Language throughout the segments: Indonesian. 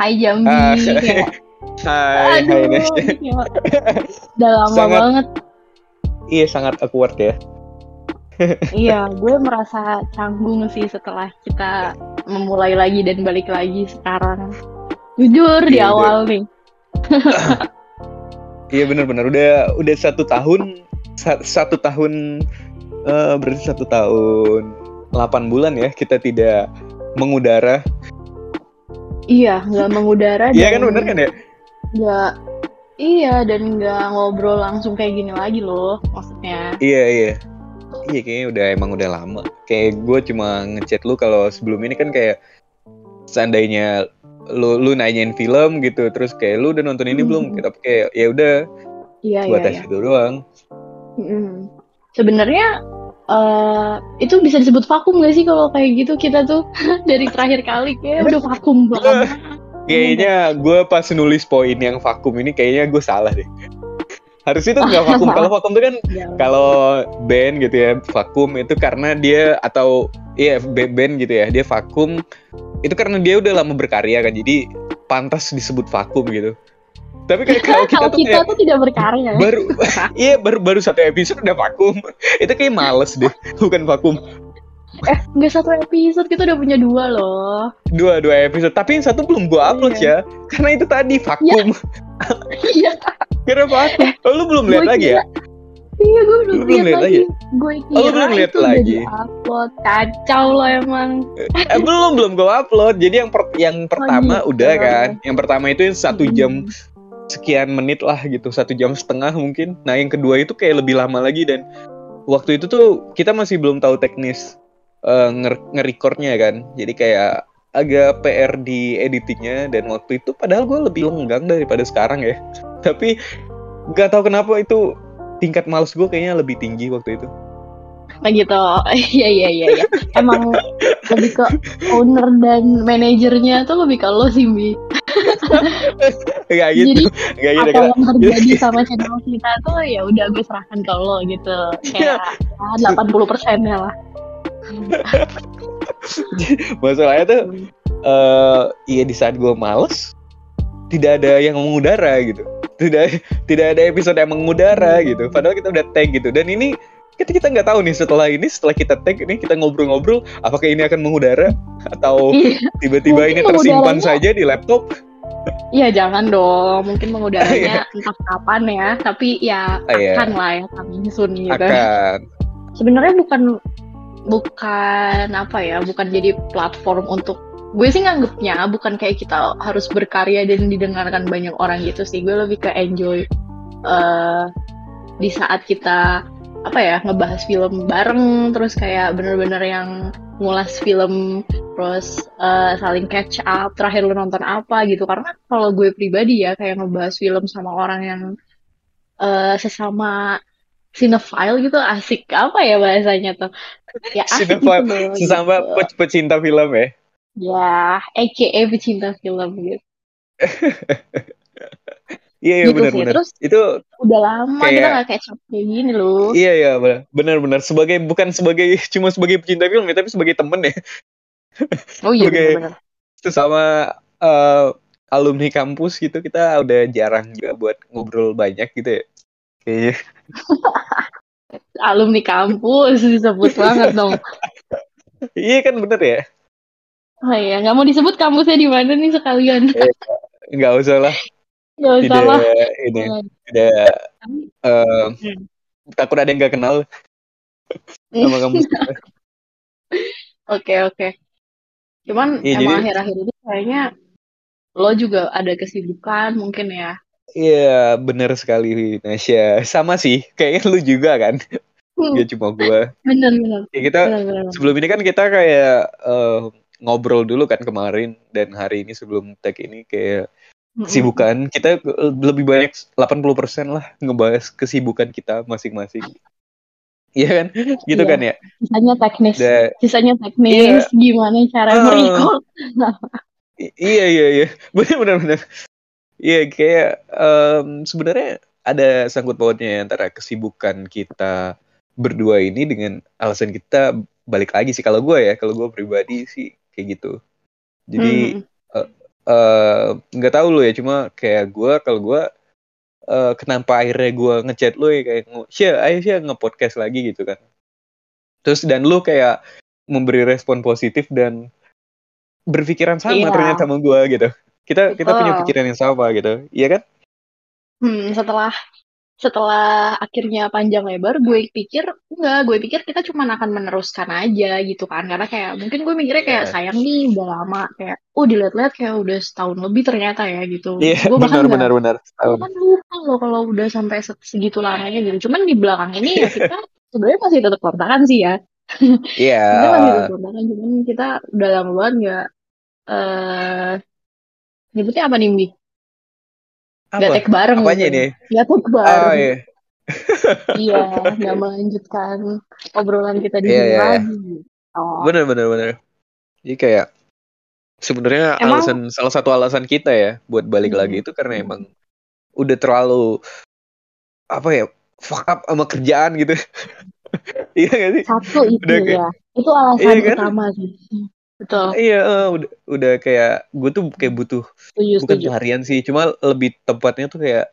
Hai Jambi. Ah, Ya. Hai, hai Aduh, Nesya. gila. Udah lama Sangat- banget. Iya sangat awkward ya. Iya, gue merasa canggung sih setelah kita memulai lagi dan balik lagi sekarang. Jujur di Iya, awal nih. Iya benar-benar udah udah satu tahun sa- satu tahun eh, berarti satu tahun 8 bulan ya kita tidak mengudara. Iya, nggak mengudara Iya kan bener kan ya? nggak iya dan nggak ngobrol langsung kayak gini lagi loh, maksudnya. Iya iya. Iya kayaknya udah emang udah lama. Kayak gue cuma ngechat lu kalau sebelum ini kan kayak seandainya lu lu nanyain film gitu terus kayak lu udah nonton ini Hmm. belum? Kita kayak ya udah Iya, buat iya, tes iya. itu doang. Mm-mm. Sebenarnya eh, itu bisa disebut vakum gak sih kalau kayak gitu kita tuh dari terakhir kali kayak udah vakum banget. Kayaknya gue pas nulis poin yang vakum ini kayaknya gue salah deh. Harus itu nggak vakum. Kalau vakum itu kan Ya. kalau band gitu ya vakum itu karena dia atau iya ba- band gitu ya dia vakum itu karena dia udah lama berkarya kan jadi pantas disebut vakum gitu. Tapi kayak kalau kita Kalau tuh kita kayak tuh tidak berkarya. baru iya baru baru satu episode udah vakum itu kayak males deh bukan vakum Eh, nggak satu episode kita udah punya dua loh. dua dua episode tapi yang satu belum gua upload ya karena itu tadi vakum Iya. Kira vakum. Oh, lu belum lihat Gua lagi ya? Iya, gue belum Lu belum lihat lagi. Gue Oh, lu kira belum lihat lagi? di-upload. Kacau lo emang. Eh, belum belum gua upload. Jadi yang per- yang pertama gitu. udah kan. Yang pertama itu yang satu Hmm. Sekian menit lah gitu, satu jam setengah mungkin. Nah yang kedua itu kayak lebih lama lagi dan waktu itu tuh kita masih belum tahu teknis eh, nger- nge-recordnya kan. Jadi kayak agak PR di editingnya dan waktu itu padahal gue lebih lenggang daripada sekarang ya. Tapi nggak tahu kenapa itu tingkat males gue kayaknya lebih tinggi waktu itu. Nah gitu. Iya, iya, iya. iya. Emang lebih ke owner dan manajernya tuh lebih ke lo sih, Bi. Kayak gitu, Jadi kayak gitu. apa yang terjadi sama channel kita tuh ya udah gue serahkan ke lo gitu kayak ya, 80 persennya lah Masalahnya tuh eh iya di saat gue males tidak ada yang mengudara gitu. Tidak tidak ada episode yang mengudara gitu. Padahal kita udah tag gitu. Dan ini kita kita nggak tahu nih setelah ini setelah kita tag ini kita ngobrol-ngobrol apakah ini akan mengudara? Atau Iya. tiba-tiba ini tersimpan saja di laptop. iya jangan dong. Mungkin mengudaranya entah kapan ya. Tapi ya Ah, iya. akan lah ya coming soon gitu. Akan. Sebenarnya bukan bukan apa ya bukan jadi platform untuk gue sih nganggepnya bukan kayak kita harus berkarya dan didengarkan banyak orang gitu sih. Gue lebih ke enjoy eh di saat kita apa ya ngebahas film bareng terus kayak bener-bener yang ngulas film terus eh, saling catch up terakhir lu nonton apa gitu karena kalau gue pribadi ya kayak ngebahas film sama orang yang eh, sesama cinephile gitu asik apa ya bahasanya tuh ya asik gitu loh, sesama gitu. pe- pecinta film ya. ya aka pecinta film gitu Iya iya Gitu sih. benar-benar. Terus Itu udah lama kita Kayak- nggak catch up kayak gini loh. Iya iya benar- benar-benar sebagai bukan sebagai cuma sebagai pecinta film ya tapi sebagai temen ya. Oh iya Oke. benar-benar itu sama eh, alumni kampus gitu kita udah jarang juga buat ngobrol banyak gitu ya kayaknya. Alumni kampus disebut banget dong. Iya kan bener ya. Oh iya nggak mau disebut kampusnya di mana nih sekalian. Nggak usah lah tidak lah ini tidak eh, takut ada yang nggak kenal sama kampus kita. Oke oke. Cuman Iya, emang akhir-akhir ini kayaknya lo juga ada kesibukan mungkin ya. iya bener sekali Nasya sama sih kayaknya lu juga kan Hmm, gak cuma gua bener bener ya kita bener bener. sebelum ini kan kita kayak eh, ngobrol dulu kan kemarin dan hari ini sebelum tag ini kayak. Kesibukan kita eh, lebih banyak 80% lah ngebahas kesibukan kita masing-masing. Iya kan? Gitu Iya. kan ya? Sisanya teknis. Da- Sisanya teknis gimana cara Ah. merecord. iya iya iya. Benar benar benar. Iya kayak em, sebenarnya ada sangkut pautnya antara kesibukan kita berdua ini dengan alasan kita balik lagi sih kalau gue ya, kalau gue pribadi sih kayak gitu. Jadi Hmm. Eh, nggak tahu lo ya, cuma kayak gue kalau gue eh, kenapa akhirnya gue ngechat lo ya kayak Syah, ayo Syah nge-podcast lagi gitu kan. Terus dan lu kayak memberi respon positif dan berpikiran sama Iya. ternyata sama gue gitu. Kita kita punya Betul. pikiran yang sama gitu, iya kan? Hmm, setelah setelah akhirnya panjang lebar, gue pikir enggak, gue pikir kita cuma akan meneruskan aja gitu kan, karena kayak mungkin gue mikirnya kayak Iya. sayang nih udah lama kayak, oh dilihat-lihat kayak udah setahun lebih ternyata ya gitu. Iya, Gue bahkan benar nggak, benar benar. gue Tahun. kan lupa loh kalau udah sampai se- segitu lamanya gitu. Cuman di belakang ini ya kita sebenarnya masih tetap kontakan sih ya. Iya. Kita masih tetap kontakan, cuman kita udah lama banget nggak eh nyebutnya apa nih, Apa? tag bareng Apanya gitu. ini? Nggak tag Oh bareng. iya. Iya, nggak melanjutkan obrolan kita di Iya, sini iya, iya. lagi. Oh, Benar benar benar. Jadi kayak sebenarnya alasan salah satu alasan kita ya buat balik Hmm. lagi itu karena emang udah terlalu apa ya fuck up sama kerjaan gitu. iya gak sih? satu itu Udah kayak- ya. Itu alasan Iya kan? utama sih. Betul, Iya, eh, udah udah kayak gue tuh kayak butuh setuju, bukan setuju. pelarian sih, cuma lebih tepatnya tuh kayak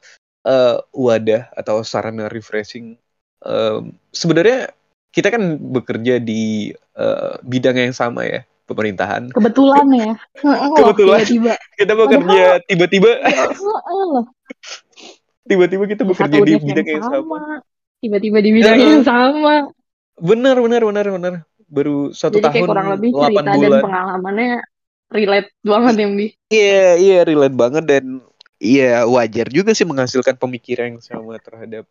eh, wadah atau sarana refreshing. Em, Sebenarnya kita kan bekerja di eh, bidang yang sama ya, pemerintahan. Kebetulan ya. Kebetulan. Tiba-tiba. Kita bekerja tiba-tiba Ya, tiba-tiba kita bekerja di bidang yang sama. Tiba-tiba di bidang Heeh. yang sama. Benar, benar, benar, benar. Baru satu Jadi kayak tahun kurang lebih 8 cerita dan bulan. pengalamannya relate banget ya, Mbi. Iya, iya relate banget dan iya wajar juga sih menghasilkan pemikiran yang sama terhadap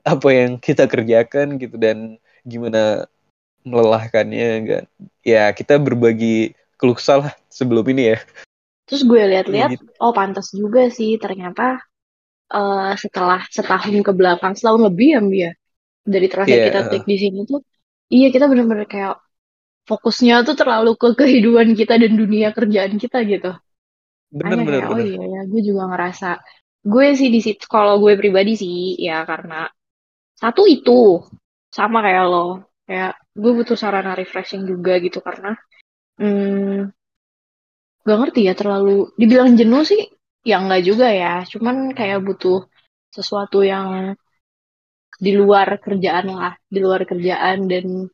apa yang kita kerjakan gitu dan gimana melelahkannya kan. Ya, kita berbagi keluh kesah lah sebelum ini ya. Terus gue lihat-lihat, Gitu. oh pantas juga sih ternyata eh, setelah setahun ke belakang, setahun lebih ya Mbi ya, dari terakhir Iya. kita take di sini tuh, iya kita bener-bener kayak fokusnya tuh terlalu ke kehidupan kita dan dunia kerjaan kita gitu. Bener kayak, oh iya ya, gue juga ngerasa, gue sih di situ, kalau gue pribadi sih, ya karena satu itu, sama kayak lo, kayak gue butuh sarana refreshing juga gitu karena, hmm, gak ngerti ya terlalu, dibilang jenuh sih, ya enggak juga ya, cuman kayak butuh sesuatu yang di luar kerjaan lah, di luar kerjaan. Dan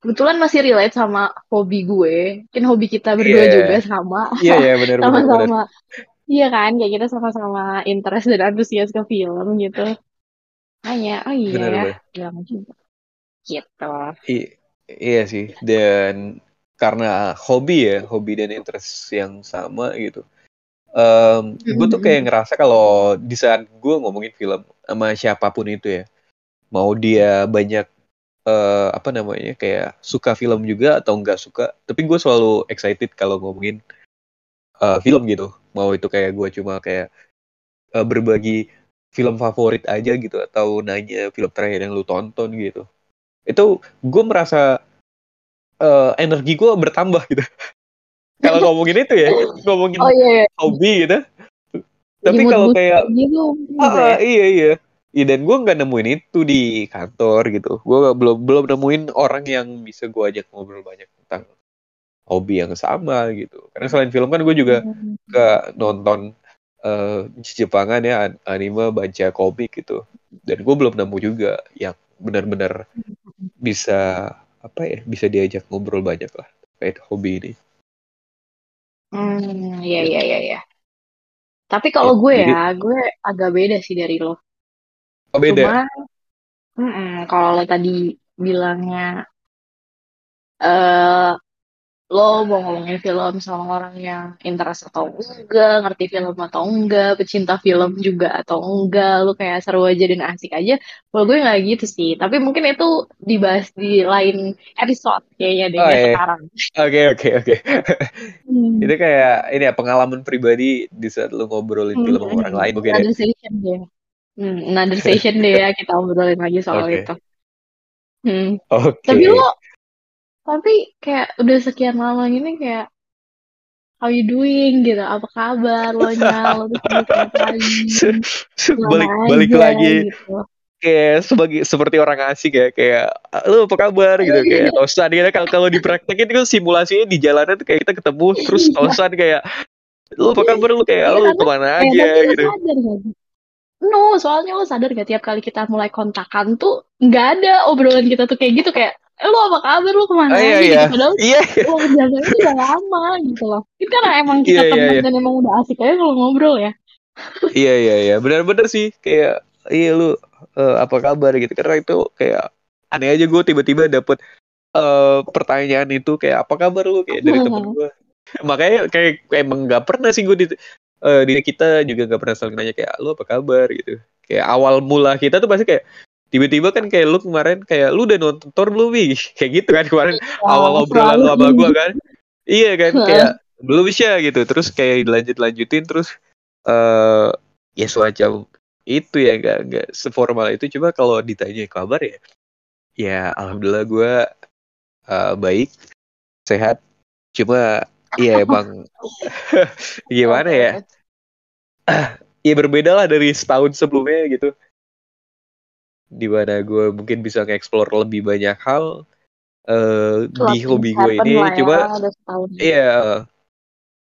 kebetulan masih relate sama hobi gue, mungkin hobi kita berdua Iya. juga sama, Iya iya bener bener bener. sama-sama iya kan kayak kita sama-sama interest dan antusias ke film gitu. Hanya oh iya Bener, ya bener. juga. Gitu. I- iya sih. Dan karena hobi ya hobi dan interest yang sama gitu. Em, gue tuh kayak ngerasa kalau di saat gue ngomongin film sama siapa pun itu ya. Mau dia banyak eh, apa namanya kayak suka film juga atau enggak suka. Tapi gue selalu excited kalau ngomongin eh, film gitu. Mau itu kayak gue cuma kayak eh, berbagi film favorit aja gitu atau nanya film terakhir yang lu tonton gitu. Itu gue merasa eh, energi gue bertambah gitu. Kalau ngomongin itu ya ngomongin oh iya, iya. hobi gitu tapi kalau kayak gitu ah, ya. ah, iya iya Iya dan gue nggak nemuin itu di kantor gitu. Gue belum belum nemuin orang yang bisa gue ajak ngobrol banyak tentang hobi yang sama gitu. Karena selain film kan gue juga Hmm. suka nonton eh Jepangan ya an- anime, baca komik gitu. Dan gue belum nemu juga yang benar-benar bisa apa ya bisa diajak ngobrol banyak lah terkait hobi ini. Hmm, iya iya iya iya. Tapi kalau gue Jadi- ya, gue agak beda sih dari lo. Oh beda. Cuma, mm-mm, kalau lo tadi bilangnya eh lo mau ngomongin film sama orang yang interest atau enggak, ngerti film atau enggak, pecinta film juga atau enggak, lo kayak seru aja dan asik aja. Kalau gue nggak gitu sih. Tapi mungkin itu dibahas di lain episode kayaknya deh, Oh, nggak iya. sekarang. Oke oke oke. Hmm. Itu kayak ini ya pengalaman pribadi di saat lu ngobrolin Hmm, film sama orang lain mungkin ya. Another session deh. Hmm, another session deh ya kita obrolin lagi soal Oke. itu. Hmm. Oke. Tapi lo, tapi kayak udah sekian lama gini kayak how you doing? gitu, apa kabar? Lo nya, lo tuh sibuk ngapain, Se- se- lama balik balik aja lagi. gitu. kayak sebagai seperti orang asing ya kayak lu apa kabar? gitu. Kayak tosan gitu. Kalau kalau dipraktekin itu simulasinya di jalanan tuh kayak kita ketemu terus tosan kayak lu apa kabar lu? Kayak lu ke mana aja? gitu. no soalnya lo sadar gak tiap kali kita mulai kontakan tuh nggak ada obrolan kita tuh kayak gitu. Kayak eh, lu apa kabar? Lu ke mana oh, iya, aja iya. gitu padahal iya, iya. lo kerjaan itu udah lama gitu loh. Itu karena emang kita iya, teman iya, iya. dan emang udah asik aja kalau ngobrol ya. Iya iya iya. Benar-benar sih. Kayak iya lu uh, apa kabar gitu. Karena itu kayak aneh aja gue tiba-tiba dapet uh, pertanyaan itu kayak apa kabar lu? Kayak dari temen gue makanya kayak, kayak emang nggak pernah sih gue di uh, diri kita juga nggak pernah saling nanya kayak lu apa kabar? gitu. Kayak awal mula kita tuh pasti kayak tiba-tiba kan kayak lu kemarin kayak lu udah nonton Thor belum kayak gitu kan kemarin ya, awal ngobrol lu sama gue kan. Iya kan kayak belum bisa gitu. Terus kayak dilanjut lanjutin terus uh, ya semacam itu ya gak nggak seformal itu. Coba kalau ditanya kabar ya ya alhamdulillah gue uh, baik sehat. Cuma Iya emang gimana ya? Iya berbeda lah dari setahun sebelumnya gitu. Di mana gue mungkin bisa nge-explore lebih banyak hal uh, di hobi gue ini. Ya, cuma iya,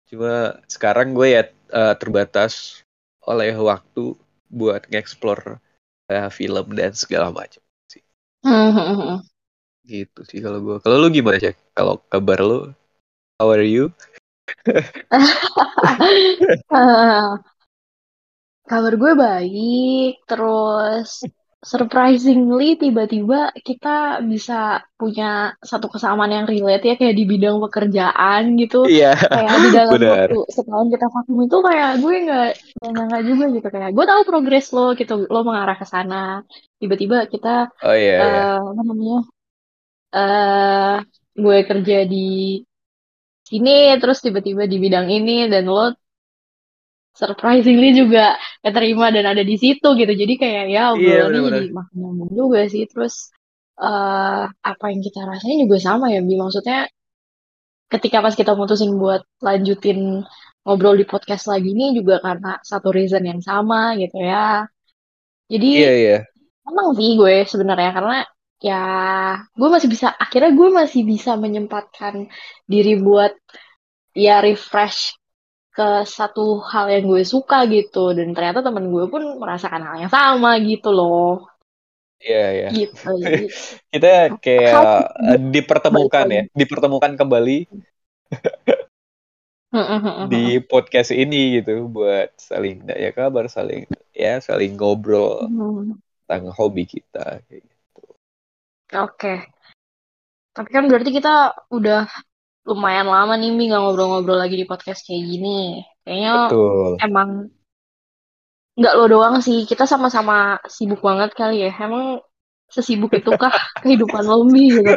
cuma sekarang gue ya uh, terbatas oleh waktu buat nge-explore uh, film dan segala macam sih. Gitu sih kalau gue. Kalau lu gimana sih? Kalau kabar lu? How are you? uh, kabar gue baik, terus surprisingly tiba-tiba kita bisa punya satu kesamaan yang relate ya kayak di bidang pekerjaan gitu. Iya. Kayak di dalam bener. waktu setahun kita vakum itu kayak gue nggak nyangka juga gitu kayak gue tahu progres lo gitu lo mengarah ke sana. Tiba-tiba kita oh, iya, uh, iya. apa namanya? uh, gue kerja di sini terus tiba-tiba di bidang ini dan lo surprisingly juga keterima dan ada di situ gitu. Jadi kayak ya iya, obrolannya yeah, jadi makin nyambung juga sih. Terus uh, apa yang kita rasain juga sama ya bi. Maksudnya ketika pas kita mutusin buat lanjutin ngobrol di podcast lagi ini juga karena satu reason yang sama gitu ya. Jadi yeah, yeah. emang sih gue sebenarnya. Karena ya gue masih bisa akhirnya gue masih bisa menyempatkan diri buat ya refresh ke satu hal yang gue suka gitu dan ternyata temen gue pun merasakan hal yang sama gitu loh Iya, iya. Gitu, Kita kayak uh, dipertemukan ya, dipertemukan kembali di podcast ini gitu buat saling ya kabar, saling ya saling ngobrol tentang hobi kita kayak gitu. Oke. Tapi kan berarti kita udah lumayan lama nih Mi nggak ngobrol-ngobrol lagi di podcast kayak gini. Kayaknya Betul. emang nggak lo doang sih. Kita sama-sama sibuk banget kali ya. Emang sesibuk itukah kehidupan lo Mi gitu?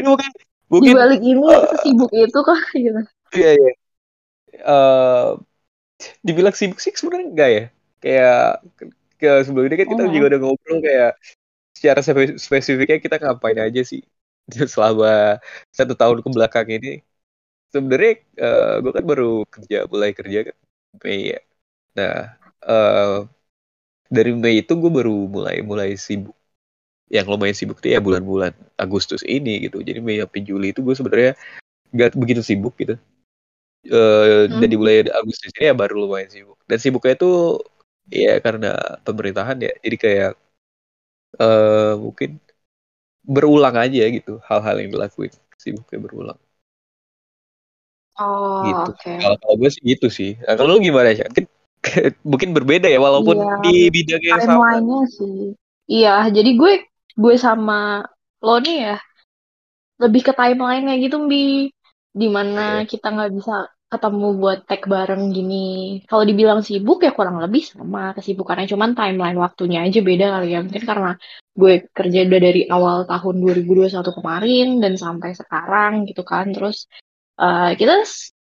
Ini bukan, bukan di balik ini uh, sesibuk itu kah gitu? Iya iya. Uh, dibilang sibuk sih sebenarnya enggak ya. Kayak ke sebelumnya kan kita oh. juga udah ngobrol kayak secara spesifiknya kita ngapain aja sih selama satu tahun ke belakang ini. Sebenarnya uh, eh, gue kan baru kerja mulai kerja kan Mei ya. Nah uh, dari Mei itu gue baru mulai mulai sibuk. Yang lumayan sibuk tuh ya bulan-bulan Agustus ini gitu. Jadi Mei sampai Juli itu gue sebenarnya gak begitu sibuk gitu. Uh, hmm. dan di mulai Agustus ini ya baru lumayan sibuk. Dan sibuknya itu ya karena pemerintahan ya. Jadi kayak uh, mungkin berulang aja gitu hal-hal yang dilakuin. Sibuknya berulang. Oh gitu. okay. kalau kalau gue sih gitu sih. Nah, kalau lu gimana sih mungkin mungkin berbeda ya walaupun iya, di bidang yang sama. Sih. Iya jadi gue gue sama lo nih ya lebih ke timeline-nya gitu bi di mana yeah. kita nggak bisa ketemu buat tag bareng gini. Kalau dibilang sibuk ya kurang lebih sama kesibukannya, cuman timeline waktunya aja beda kali ya. Mungkin karena gue kerja udah dari awal tahun 2021 kemarin dan sampai sekarang gitu kan. Terus uh, kita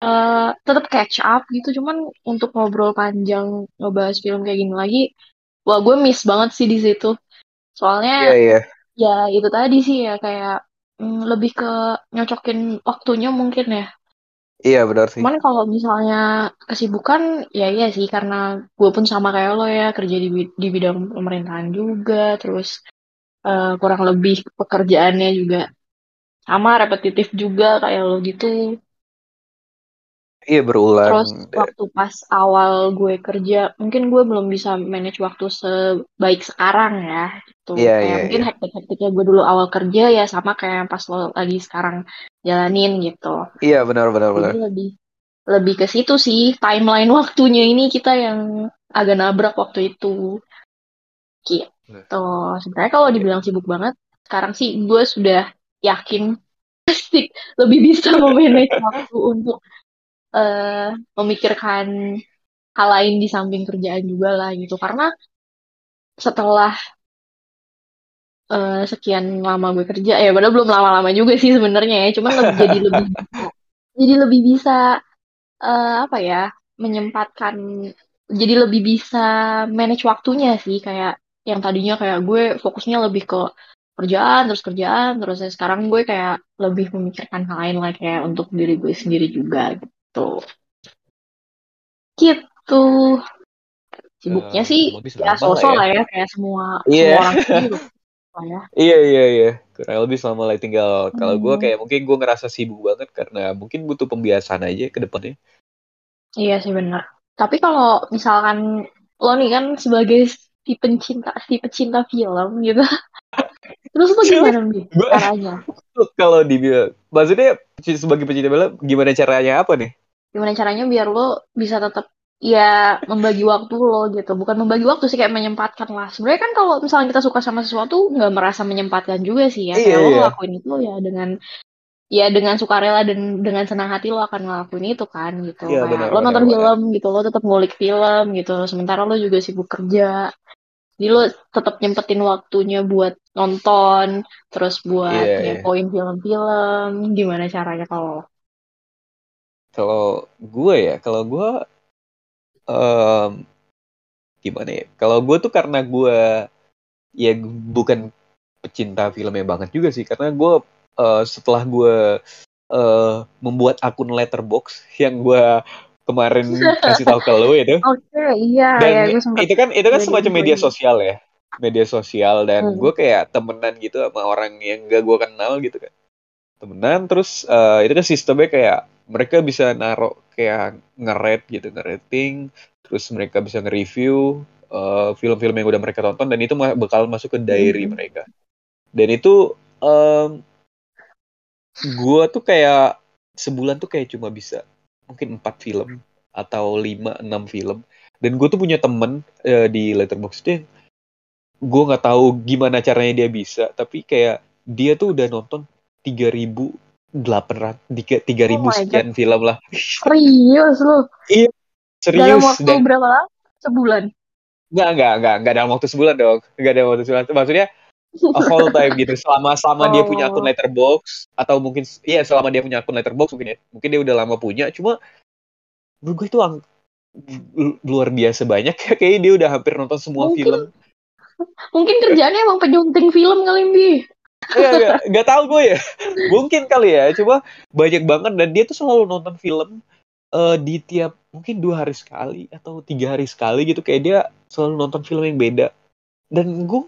uh, tetap catch up gitu, cuman untuk ngobrol panjang ngebahas film kayak gini lagi, wah gue miss banget sih di situ. Soalnya yeah, yeah. ya itu tadi sih ya kayak mm, lebih ke nyocokin waktunya mungkin ya Iya benar sih. Cuman kalau misalnya kesibukan, ya iya sih karena gue pun sama kayak lo ya kerja di di bidang pemerintahan juga, terus uh, kurang lebih pekerjaannya juga sama repetitif juga kayak lo gitu. Iya berulang. Terus waktu pas awal gue kerja, mungkin gue belum bisa manage waktu sebaik sekarang ya. Gitu. Iya, kayak iya, mungkin iya. hektik-hektiknya gue dulu awal kerja ya sama kayak pas lo lagi sekarang jalanin gitu. Iya benar benar benar. Jadi lebih lebih ke situ sih timeline waktunya ini kita yang agak nabrak waktu itu. Gitu. Sebenarnya kalau dibilang sibuk banget, sekarang sih gue sudah yakin pasti lebih bisa memanage waktu untuk uh, memikirkan hal lain di samping kerjaan juga lah gitu. Karena setelah uh, sekian lama gue kerja ya padahal belum lama-lama juga sih sebenarnya ya. Cuman lebih, jadi lebih bisa, jadi lebih bisa uh, apa ya menyempatkan jadi lebih bisa manage waktunya sih. Kayak yang tadinya kayak gue fokusnya lebih ke kerjaan terus kerjaan terus ya sekarang gue kayak lebih memikirkan hal lain lah kayak untuk diri gue sendiri juga gitu gitu sibuknya sih ya sosok lah ya. ya kayak semua yeah. semua orang sibuk ya. Iya iya iya kurang lebih sama lah tinggal hmm. kalau gue kayak mungkin gue ngerasa sibuk banget karena mungkin butuh pembiasaan aja ke depannya. Iya sih benar. Tapi kalau misalkan lo nih kan sebagai si pencinta si pecinta film gitu. Terus lo gimana nih caranya? Kalau di maksudnya sebagai pecinta film gimana caranya apa nih? gimana caranya biar lo bisa tetap ya membagi waktu lo gitu bukan membagi waktu sih kayak menyempatkan lah sebenarnya kan kalau misalnya kita suka sama sesuatu nggak merasa menyempatkan juga sih ya kayak iya, lo iya. ngelakuin itu ya dengan ya dengan sukarela dan dengan senang hati lo akan ngelakuin itu kan gitu iya, benar, lo nonton benar, film benar. gitu lo tetap ngulik film gitu sementara lo juga sibuk kerja jadi lo tetap nyempetin waktunya buat nonton terus buat yeah, ngepoin yeah. film-film gimana caranya kalau kalau gue ya, kalau gue um, gimana ya? Kalau gue tuh karena gue ya bukan pecinta film yang banget juga sih, karena gue uh, setelah gue uh, membuat akun letterbox yang gue kemarin kasih tahu ke lo itu. Oke, okay, iya. Dan ya, itu kan itu kan semacam media sosial ya, media sosial dan hmm. gue kayak temenan gitu sama orang yang gak gue kenal gitu kan, temenan terus uh, itu kan sistemnya kayak mereka bisa naruh kayak nge gitu nge-rating terus mereka bisa nge-review uh, film-film yang udah mereka tonton dan itu bakal masuk ke diary hmm. mereka dan itu um, gue tuh kayak sebulan tuh kayak cuma bisa mungkin empat film atau lima enam film. Dan gue tuh punya temen uh, di letterbox itu gue nggak tahu gimana caranya dia bisa tapi kayak dia tuh udah nonton tiga ribu delapan ratus tiga tiga ribu oh sekian film lah. Serius lu? Iya serius dalam waktu dan... berapa lama? Sebulan? Enggak, enggak, enggak, enggak dalam waktu sebulan dong. Enggak dalam waktu sebulan. Maksudnya a whole time gitu. Selama selama oh. dia punya akun oh. letterbox atau mungkin iya selama dia punya akun letterbox mungkin ya. Mungkin dia udah lama punya. Cuma menurut gue itu ang, luar biasa banyak ya. Kayaknya dia udah hampir nonton semua mungkin, film. Mungkin kerjaannya emang penyunting film kali ini. Iya, gak, gak tau gue ya. Mungkin kali ya. Cuma banyak banget dan dia tuh selalu nonton film uh, di tiap mungkin dua hari sekali atau tiga hari sekali gitu. Kayak dia selalu nonton film yang beda. Dan gue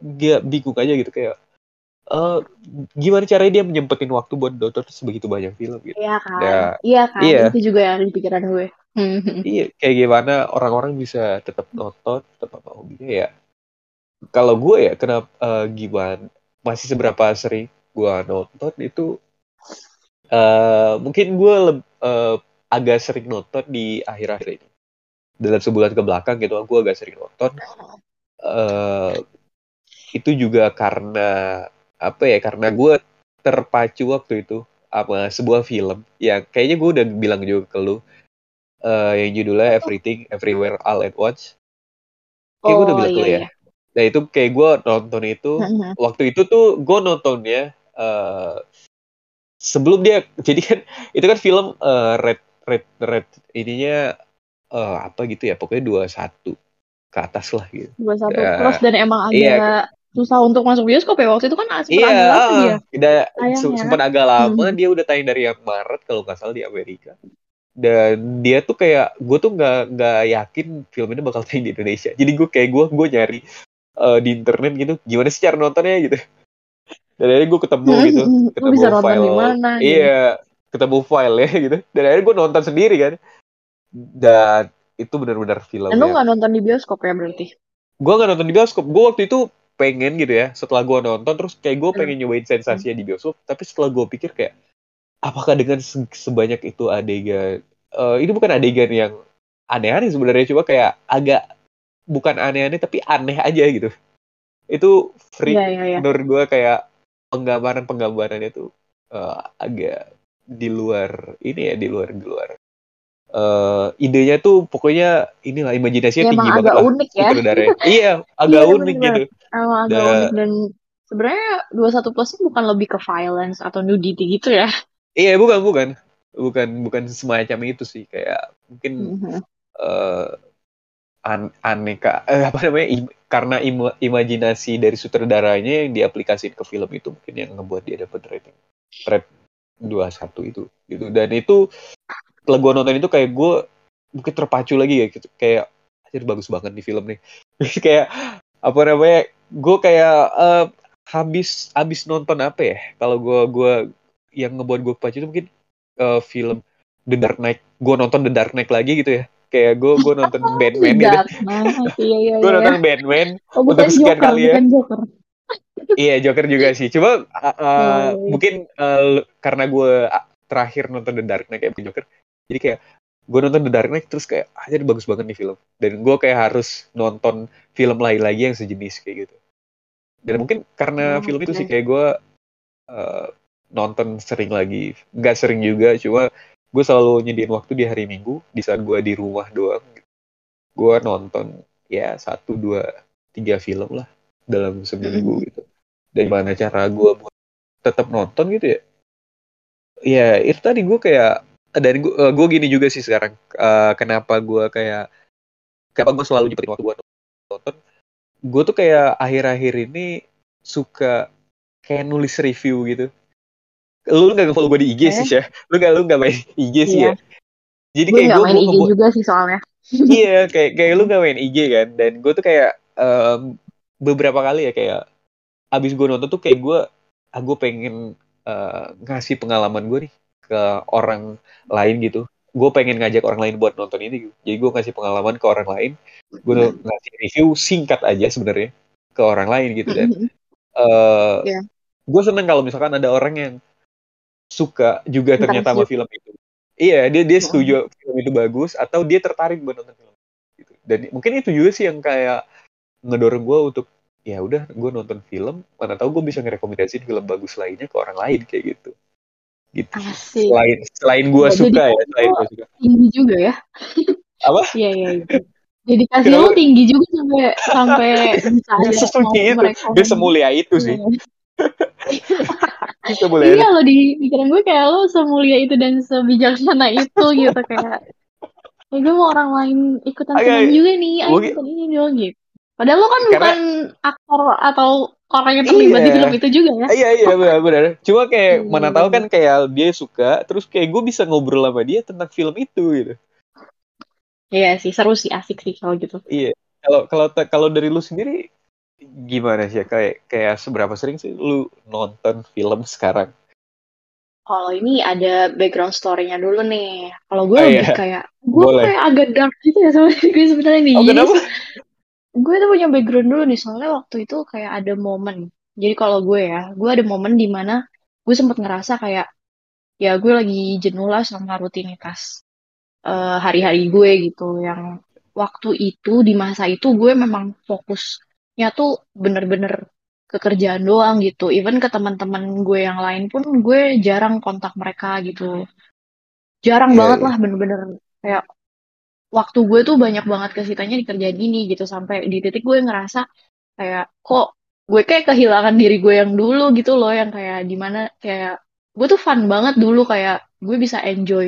gak bingung aja gitu kayak uh, gimana caranya dia menyempetin waktu buat nonton sebegitu banyak film gitu. Iya kan. Ya, iya kan. Iya. Itu juga yang di pikiran gue. iya, kayak gimana orang-orang bisa tetap nonton, tetap apa hobinya ya. Kalau gue ya kenapa uh, gimana masih seberapa sering gue nonton itu uh, mungkin gue uh, agak sering nonton di akhir-akhir ini dalam sebulan ke belakang gitu gue agak sering nonton uh, itu juga karena apa ya karena gue terpacu waktu itu sama sebuah film yang kayaknya gue udah bilang juga ke lu. Uh, yang judulnya Everything Everywhere All at Once. Kayak oh, gue udah bilang iya, ke lu ya. iya. Nah itu kayak gue nonton itu uh-huh. waktu itu tuh gue nontonnya uh, sebelum dia jadi kan itu kan film uh, red red red ininya uh, apa gitu ya pokoknya dua satu ke atas lah gitu. Dua satu uh, plus dan emang ada iya, susah untuk masuk bioskop ya waktu itu kan sempat Iya, agak lama Sayang se- ya. sempat agak lama Hmm. dia udah tayang dari yang Maret kalau nggak salah di Amerika. Dan dia tuh kayak gue tuh nggak nggak yakin film ini bakal tayang di Indonesia. Jadi gue kayak gue gue nyari eh, di internet gitu gimana sih cara nontonnya gitu. Dan akhirnya gue ketemu gitu, Hmm, Lu ketemu bisa nonton file. di mana? gitu. Iya, ketemu file ya gitu. Dan akhirnya gue nonton sendiri kan. Dan itu benar-benar film Dan lu nggak nonton di bioskop ya berarti? gue gak nonton di bioskop gue waktu itu pengen gitu ya setelah gue nonton terus kayak gue Hmm. pengen nyobain sensasinya di bioskop tapi setelah gue pikir kayak apakah dengan se- sebanyak itu adegan eh, ini bukan adegan yang aneh-aneh sebenarnya cuma kayak agak bukan aneh-aneh tapi aneh aja gitu itu freak Iya iya iya. menurut gue kayak penggambaran penggambarannya tuh eh, agak di luar ini ya di luar di luar eh idenya tuh pokoknya inilah imajinasinya Ya, tinggi banget agak lah unik ya. iya agak Iya, unik bener. gitu Emang agak Da- unik dan sebenarnya 21 plus ini bukan lebih ke violence atau nudity gitu ya. iya bukan bukan bukan bukan semacam itu sih kayak mungkin Mhm. eh an aneka eh, apa namanya im- karena im- imajinasi dari sutradaranya yang diaplikasikan ke film itu mungkin yang ngebuat dia dapat rating rate 21 itu gitu dan itu setelah gue nonton itu kayak gue mungkin terpacu lagi ya gitu kayak anjir bagus banget di film nih kayak apa namanya gue kayak eh, habis habis nonton apa ya kalau gue gua yang ngebuat gue pacu itu mungkin eh, film The Dark Knight gue nonton The Dark Knight lagi gitu ya kayak gue gue nonton Batman gitu iya iya gue iya. nonton Batman Oh, untuk sekian Joker, kali ya. Joker. iya Joker juga sih cuma uh, uh, Oh, iya. mungkin uh, karena gue uh, terakhir nonton The Dark Knight kayak bukan Joker jadi kayak gue nonton The Dark Knight terus kayak aja bagus banget nih film. Dan gue kayak harus nonton film lain lagi yang sejenis kayak gitu. Dan mungkin karena Oh, film itu sih kayak gue uh, nonton sering lagi. Nggak sering juga cuma gue selalu nyediain waktu di hari Minggu di saat gue di rumah doang. Gue nonton ya satu dua tiga film lah dalam seminggu gitu. Dari mana cara gue buat tetap nonton gitu ya? Ya itu tadi gue kayak dan gue gue gini juga sih sekarang Eh, kenapa gue kayak kenapa gue selalu nyepetin waktu buat nonton. Gue tuh kayak akhir-akhir ini suka kayak nulis review gitu. Lu nggak follow gue di IG sih ya lu nggak lu nggak main IG sih ya jadi Gue kayak nggak gue main IG juga sih soalnya. iya kayak kayak lu gak main IG kan? Dan gue tuh kayak em, beberapa kali ya kayak abis gue nonton tuh kayak gue ah gue pengen eh, ngasih pengalaman gue nih ke orang lain gitu. Gue pengen ngajak orang lain buat nonton ini. Gitu. jadi gue ngasih pengalaman ke orang lain. Gue ngasih review singkat aja sebenarnya ke orang lain gitu dan. Eh Iya. gue seneng kalau misalkan ada orang yang suka juga ternyata sama film itu. Iya dia dia Oh. setuju film itu bagus atau dia tertarik buat nonton film gitu dan mungkin itu juga sih yang kayak ngedorong gue untuk ya udah gue nonton film mana tahu gue bisa ngerekomendasiin film bagus lainnya ke orang lain kayak gitu gitu. Asik. selain selain gue Ya, suka jadi ya selain gue suka Tinggi juga ya. apa Iya iya iya. Dedikasi Kenapa? lu tinggi juga sampai sampai bisa mau itu gak semulia itu sih Iya. semulia Iya lo di pikiran gue kayak lo semulia itu dan sebijaksana itu gitu kayak ya gue mau orang lain ikutan seneng juga nih ayo nonton ini dong gitu padahal lo kan Karena- bukan aktor atau orang yang terlibat di Iya. film itu juga ya? Iya iya benar benar. Cuma kayak Hmm. mana tahu kan kayak dia suka terus kayak gue bisa ngobrol sama dia tentang film itu gitu. Iya sih seru sih asik sih kalau gitu. Iya. Kalau kalau kalau dari lu sendiri gimana sih? Kayak kayak seberapa sering sih lu nonton film sekarang? Kalau ini ada background story-nya dulu nih. Kalau gue Oh, lebih iya. kayak gue kayak agak dark gitu ya sama gue sebenarnya nih. Oh kenapa gue tuh punya background dulu nih soalnya waktu itu kayak ada momen. Jadi kalau gue ya gue ada momen di mana gue sempat ngerasa kayak ya gue lagi jenuh lah sama rutinitas eh, hari-hari gue gitu. Yang waktu itu di masa itu gue memang fokusnya tuh bener-bener ke kerjaan doang gitu. Even ke teman-teman gue yang lain pun gue jarang kontak mereka gitu. Jarang Iya, banget iya. lah bener-bener kayak waktu gue tuh banyak banget kesitanya di kerjaan ini gitu sampai di titik gue ngerasa kayak kok gue kayak kehilangan diri gue yang dulu gitu loh yang kayak di mana kayak gue tuh fun banget dulu kayak gue bisa enjoy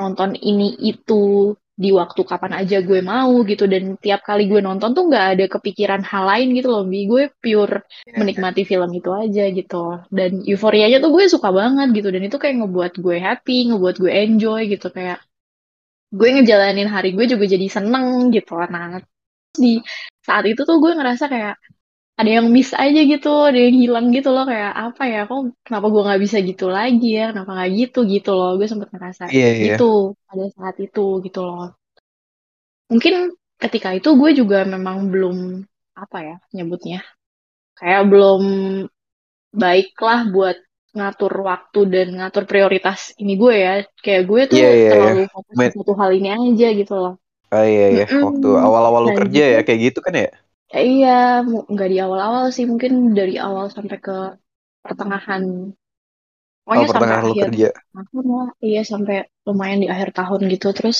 nonton ini itu di waktu kapan aja gue mau gitu dan tiap kali gue nonton tuh nggak ada kepikiran hal lain gitu loh bi gue pure Iya, menikmati film itu aja gitu. Dan euforianya tuh gue suka banget gitu dan itu kayak ngebuat gue happy ngebuat gue enjoy gitu kayak gue ngejalanin hari gue juga jadi seneng gitu nah di saat itu tuh gue ngerasa kayak ada yang miss aja gitu ada yang hilang gitu loh. Kayak apa ya kok kenapa gue nggak bisa gitu lagi ya? Kenapa nggak gitu? Gitu loh gue sempet ngerasa Iya, iya. gitu pada saat itu gitu loh. Mungkin ketika itu gue juga memang belum apa ya nyebutnya kayak belum baiklah buat ngatur waktu dan ngatur prioritas ini gue ya kayak gue tuh Iya, iya, iya. terlalu fokus Men- satu hal ini aja gitu loh Ah iya iya, Mm-mm. waktu awal-awal lu Nah, kerja gitu. ya kayak gitu kan ya? Ya, iya, nggak di awal-awal sih, mungkin dari awal sampai ke pertengahan. Oh, Pokoknya sampai pertengahan lu akhir kerja. tahun lah. Iya, sampai lumayan di akhir tahun gitu. Terus,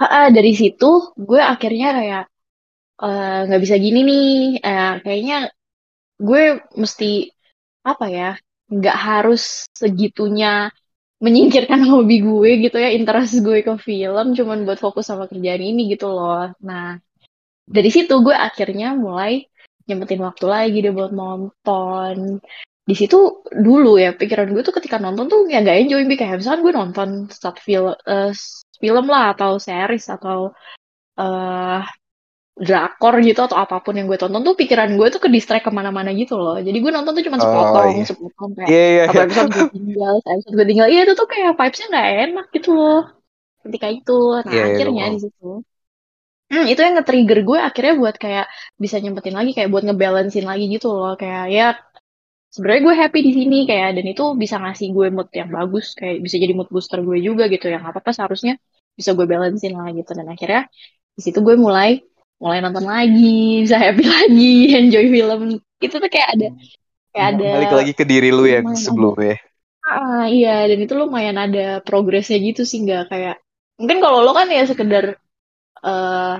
ha, ah, dari situ gue akhirnya kayak eh, nggak bisa gini nih. Eh, kayaknya gue mesti apa ya? Nggak harus segitunya menyingkirkan hobi gue gitu ya, interest gue ke film, cuman buat fokus sama kerjaan ini gitu loh. Nah, dari situ gue akhirnya mulai nyempetin waktu lagi deh buat nonton di situ dulu ya pikiran gue tuh ketika nonton tuh ya gak enjoy kayak misalkan gue nonton satu film eh, film lah atau series atau eh drakor gitu atau apa pun yang gue tonton tuh pikiran gue tuh ke distract ke mana-mana gitu loh. Jadi gue nonton tuh cuma Oh sepotong iya. sepotong kayak iya satu iya. episode gue tinggal episode gue tinggal. Iya itu tuh kayak vibesnya nggak enak gitu loh. Ketika itu. Nah Iya iya akhirnya mau. di situ. Hmm, itu yang nge-trigger gue akhirnya buat kayak bisa nyempetin lagi kayak buat ngebalancein lagi gitu loh. Kayak ya sebenarnya gue happy di sini kayak dan itu bisa ngasih gue mood yang bagus kayak bisa jadi mood booster gue juga gitu yang apa apa seharusnya bisa gue balancein lah gitu. Dan akhirnya di situ gue mulai mulai nonton lagi bisa happy lagi enjoy film itu tuh kayak ada kayak ada Balik lagi ke diri lu ada sebelumnya. ah iya dan itu lumayan ada progresnya gitu sih nggak kayak mungkin kalau lo kan ya sekedar eh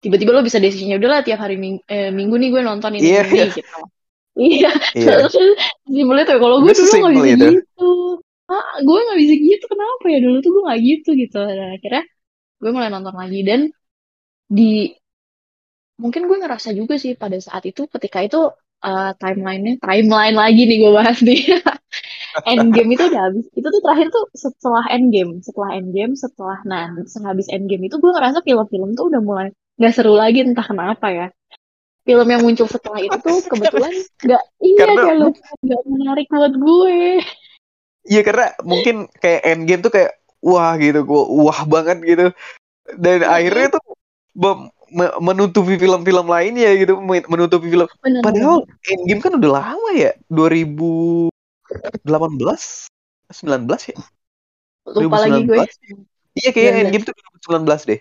tiba-tiba lo bisa decisionnya udahlah tiap hari ming eh, minggu nih gue nonton ini ini iya. gitu iya Iya. simpel itu kalau gue dulu nggak bisa itu. gitu ah gue nggak bisa gitu kenapa ya dulu tuh gue nggak gitu gitu dan akhirnya gue mulai nonton lagi dan di mungkin gue ngerasa juga sih pada saat itu ketika itu eh, timelinenya timeline lagi nih gue bahas nih Endgame itu udah habis. Itu tuh terakhir tuh setelah Endgame, setelah Endgame, setelah nah sehabis Endgame itu gue ngerasa film-film tuh udah mulai nggak seru lagi entah kenapa ya. Film yang muncul setelah itu tuh kebetulan nggak iya lu nggak menarik buat gue. iya karena mungkin kayak endgame tuh kayak wah gitu, gua wah banget gitu. Dan akhirnya tuh menutupi film-film lainnya gitu, men- menutupi film. Bener Padahal endgame kan udah lama ya, 2018, 19 ya? Lupa lagi gue. 2019. Iya kayaknya 19. endgame tuh 2019 deh.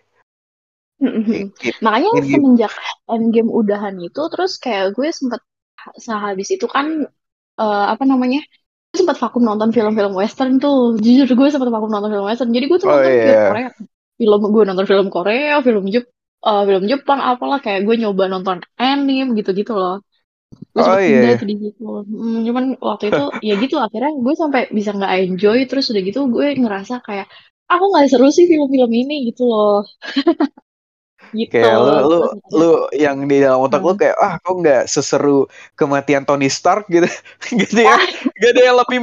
Endgame. Makanya Endgame. semenjak Endgame udahan itu terus kayak gue sempet sehabis itu kan eh, apa namanya? Gue sempat vakum nonton film-film western tuh. Jujur gue sempat vakum nonton film western. Jadi gue tuh Oh nonton film iya. Korea. Film gue nonton film Korea, film Jep eh, film Jepang apalah kayak gue nyoba nonton anime gitu-gitu loh. Gue Oh iya. tuh di situ. Hmm, cuman waktu itu ya gitu akhirnya gue sampai bisa nggak enjoy terus udah gitu gue ngerasa kayak aku nggak seru sih film-film ini gitu loh. Gitu. Kayak lu lu Terus akhirnya lu yang di dalam otak lu hmm. kayak ah kok nggak seseru kematian Tony Stark gitu. Yang Ah, gak ada yang lebih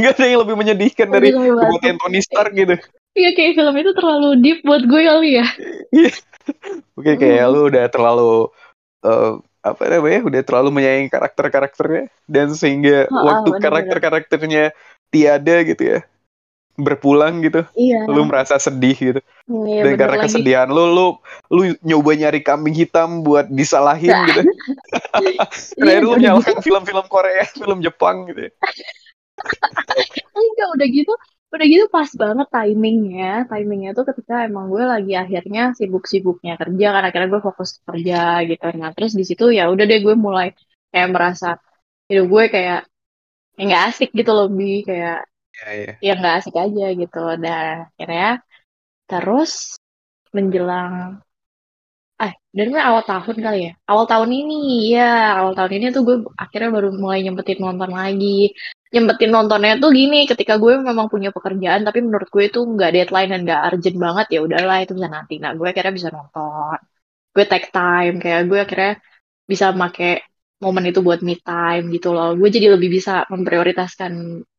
gak ada yang lebih menyedihkan dari kematian Tony Stark gitu. Iya kayak film itu terlalu deep buat gue kali ya. Iya. Mungkin kayak Hmm. lu udah terlalu eh, apa namanya udah terlalu menyayangi karakter-karakternya dan sehingga Ah, waktu bener-bener. karakter-karakternya tiada gitu ya berpulang gitu Iya, lu merasa sedih gitu iya dan karena lagi. kesedihan lu lu lu nyoba nyari kambing hitam buat disalahin Nah, gitu iya Terakhir lu nyalakan film-film Korea, film Jepang gitu. ya. Enggak udah gitu. Udah gitu pas banget timingnya. Timingnya tuh ketika emang gue lagi akhirnya sibuk-sibuknya kerja kan akhirnya gue fokus kerja gitu. Nah terus di situ ya udah deh gue mulai kayak merasa hidup gue kayak ya nggak asik gitu loh bi kayak Iya, iya. ya nggak asik aja gitu. Dan akhirnya terus menjelang eh dari awal tahun kali ya awal tahun ini ya awal tahun ini tuh gue akhirnya baru mulai nyempetin nonton lagi nyempetin nontonnya tuh gini ketika gue memang punya pekerjaan tapi menurut gue itu nggak deadline dan nggak urgent banget ya udahlah itu bisa nanti. Nah gue akhirnya bisa nonton. Gue take time kayak gue akhirnya bisa make momen itu buat me time gitu loh. Gue jadi lebih bisa memprioritaskan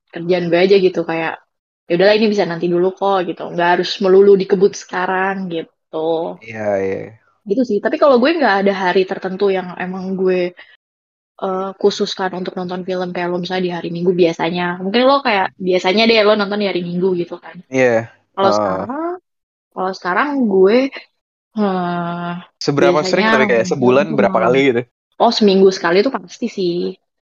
kerjaan gue aja gitu kayak ya udahlah ini bisa nanti dulu kok gitu. Nggak harus melulu dikebut sekarang gitu. Iya, iya. gitu sih. Tapi kalau gue nggak ada hari tertentu yang emang gue uh, khususkan untuk nonton film kayak lo misalnya di hari Minggu biasanya. Mungkin lo kayak biasanya deh lo nonton di hari Minggu gitu kan. Iya. Kalau Oh. sekarang, kalau sekarang gue eh, Seberapa biasanya sering tapi kayak sebulan tuh berapa kali gitu? Oh seminggu sekali itu pasti sih.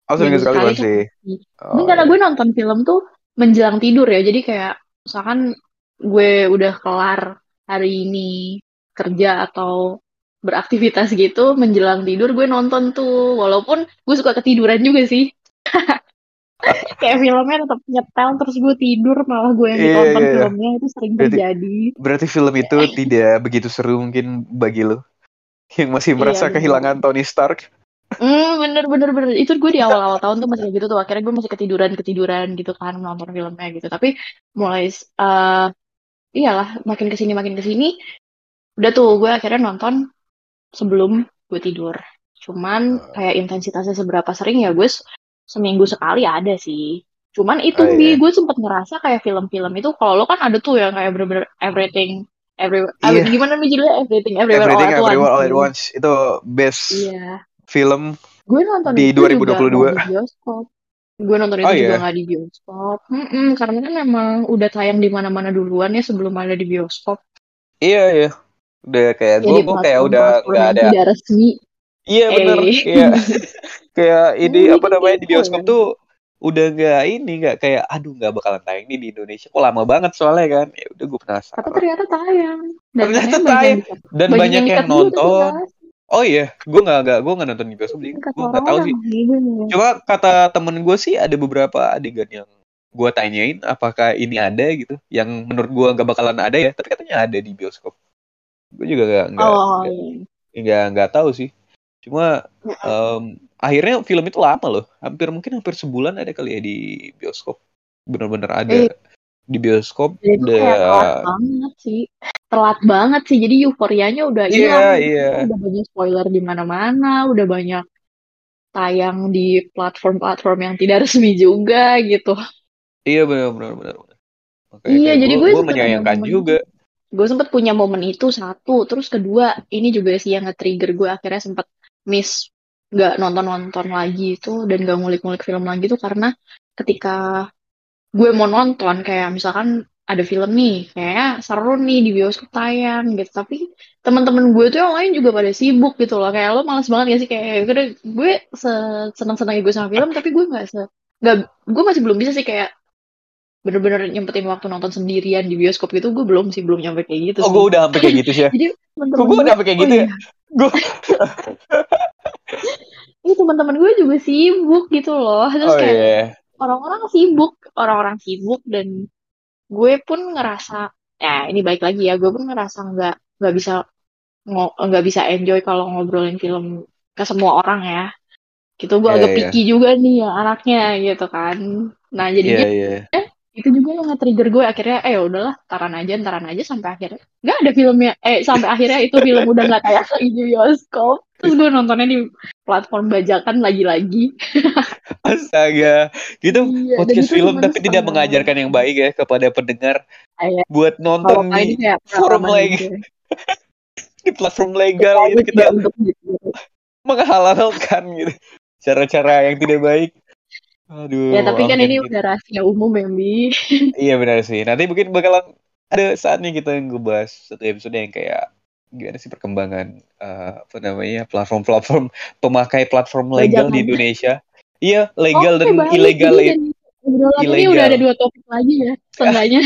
Oh, seminggu sekali tuh pasti. pasti. Oh, karena iya. gue nonton film tuh menjelang tidur ya. Jadi kayak misalkan gue udah kelar hari ini kerja atau beraktivitas gitu menjelang tidur gue nonton tuh walaupun gue suka ketiduran juga sih kayak filmnya tetap nyetel terus gue tidur malah gue yang Iya, ditonton iya, iya. filmnya itu sering Berarti- terjadi Berarti film itu tidak begitu seru mungkin bagi lo yang masih Iya, merasa bener. kehilangan Tony Stark. hmm bener bener bener itu gue di awal-awal tahun tuh masih kayak gitu tuh akhirnya gue masih ketiduran ketiduran gitu kan nonton filmnya gitu tapi mulai eh iyalah makin ke sini makin ke sini udah tuh gue akhirnya nonton sebelum gue tidur cuman kayak intensitasnya seberapa sering ya gue se- seminggu sekali ada sih cuman itu Oh, iya. gue sempet ngerasa kayak film-film itu kalau lo kan ada tuh yang kayak bener-bener everything every Iya. gimana nih judulnya everything everywhere Everything all at Everywhere once All at. Once itu best iya film. gue nonton Di itu juga 2022. nggak di bioskop gue nonton itu Oh, juga nggak di bioskop Mm-mm, karena kan emang udah tayang di mana-mana duluan ya sebelum ada di bioskop Iya, iya. Udah kayak ya gue kayak udah nggak ada. tidak resmi. Iya bener. eh. Iya. kayak ini apa namanya di bioskop ya. tuh udah nggak ini nggak kayak aduh nggak bakalan tayang nih di Indonesia. Kok lama banget soalnya kan? Ya udah gue tapi penasaran ternyata tayang. Dan ternyata tayang. dan banyak banyak yang tapi nonton. Oh iya gue nggak nggak gue nggak nonton di bioskop jadi gue nggak tahu sih. gitu cuma kata temen gue sih ada beberapa adegan yang gue tanyain apakah ini ada gitu? Yang menurut gue nggak bakalan ada ya tapi katanya ada di bioskop gue juga nggak nggak oh nggak iya. nggak nggak tahu sih. Cuma em, akhirnya film itu lama loh. Hampir mungkin hampir sebulan ada kali ya di bioskop. Bener-bener ada eh di bioskop itu kayak telat udah banget sih. Telat banget sih. Jadi euforianya udah iya hilang. Iya. karena udah banyak spoiler di mana-mana udah banyak tayang di platform-platform yang tidak resmi juga gitu. Iya benar benar benar benar. makanya iya jadi gue gue menyayangkan juga gue sempet punya momen itu satu terus kedua ini juga sih yang nge-trigger gue akhirnya sempet miss nggak nonton-nonton lagi itu dan gak ngulik-ngulik film lagi tuh karena ketika gue mau nonton kayak misalkan ada film nih kayaknya seru nih di bioskop tayang gitu. Tapi teman-teman gue tuh yang lain juga pada sibuk gitu loh. Kayak lo males banget gak sih? Kayak gue, gue seneng senengnya gue sama film tapi gue nggak se nggak gue masih belum bisa sih kayak bener-bener nyempetin waktu nonton sendirian di bioskop gitu gue belum sih belum nyampe kayak gitu oh gue udah sampai kayak gitu sih ya? Jadi gue udah sampai kayak oh gitu ya? Iya. Gue ini teman-teman gue juga sibuk gitu loh. Terus oh kayak iya. orang-orang sibuk orang-orang sibuk dan gue pun ngerasa ya ini baik lagi ya gue pun ngerasa nggak nggak bisa nggak bisa enjoy kalau ngobrolin film ke semua orang ya. Gitu gue iya agak iya. picky juga nih yang anaknya gitu kan. Nah iya jadinya iya itu juga yang nge-trigger gue akhirnya eh udahlah taran aja taran aja sampai akhirnya. Nggak ada filmnya eh sampai akhirnya itu film udah nggak tayang lagi di bioskop. Terus gue nontonnya di platform bajakan lagi-lagi. Astaga. Gitu iya podcast film tapi tidak mengajarkan yang baik ya kepada pendengar kayak buat kalau nonton nggak ini di forum gitu ya. di platform legal gitu kita gitu. menghalalkan gitu. Cara-cara yang tidak baik aduh ya tapi kan ini gitu. udah rahasia umum ya Bi iya benar sih. Nanti mungkin bakalan ada saatnya kita ngebahas satu episode yang kayak gimana sih perkembangan eh, apa namanya platform-platform pemakai platform legal di Indonesia. Iya legal oke dan baik ilegal jadi dan obrolan ini udah ada dua topik lagi ya setengahnya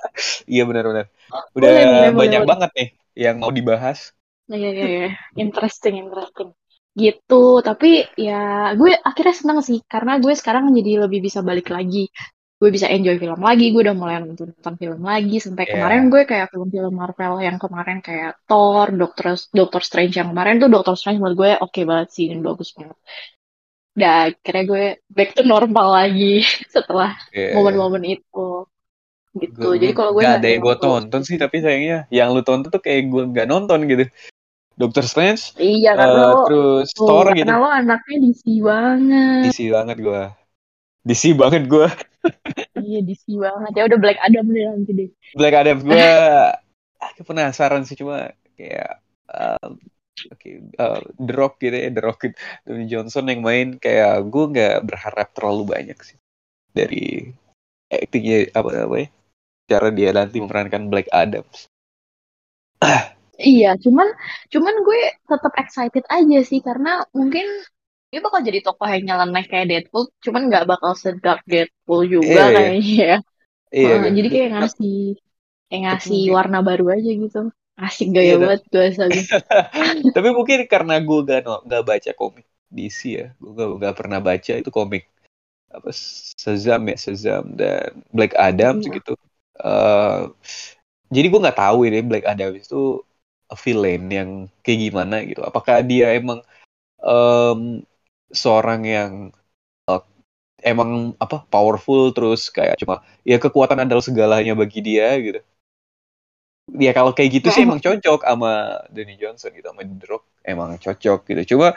iya benar-benar udah boleh boleh boleh banyak boleh. banget nih yang mau dibahas. Iya, iya, iya. Interesting, interesting. Gitu, tapi ya gue akhirnya seneng sih, karena gue sekarang jadi lebih bisa balik lagi. Gue bisa enjoy film lagi, gue udah mulai nonton, nonton film lagi. Sampai kemarin ya gue kayak film-film Marvel yang kemarin kayak Thor, Doctor, Doctor Strange yang kemarin tuh Doctor Strange menurut gue oke banget sih, dan bagus banget. udah akhirnya gue back to normal lagi setelah Iya. momen-momen itu gitu Gua- jadi kalau gue nggak ada yang gue terlalu- tonton sih tapi sayangnya yang lu tonton tuh kayak gue nggak nonton gitu Doctor Strange iya karena lo terus oh, Thor gitu. karena lo anaknya DC banget. DC banget gue DC banget gue iya DC banget. Ya udah Black Adam deh nanti deh. Black Adam gue agak penasaran sih cuma kayak um, oke uh, The Rock gitu ya The Rock gitu. Dwayne Johnson yang main kayak gue nggak berharap terlalu banyak sih dari actingnya apa apa ya cara dia nanti memerankan Black Adam Iya, cuman cuman gue tetap excited aja sih karena mungkin dia bakal jadi tokoh yang nyeleneh kayak Deadpool, cuman nggak bakal sedark Deadpool juga Iya, iya. kayaknya. iya Heeh, kan? jadi kayak ngasih kayak ngasih mungkin- warna baru aja gitu. Asik gaya Iya, banget gue sabi. tapi mungkin karena gue gak nggak baca komik DC ya gue gak, nggak pernah baca itu komik apa Shazam ya Shazam dan Black Adam Iya. gitu Eh, jadi gue nggak tahu ini Black Adam itu villain yang kayak gimana gitu. Apakah dia emang em, seorang yang eh, emang apa powerful terus kayak cuma ya kekuatan adalah segalanya bagi dia gitu. Ya kalau kayak gitu sih emang cocok sama Danny Johnson gitu sama The Rock emang cocok gitu. Coba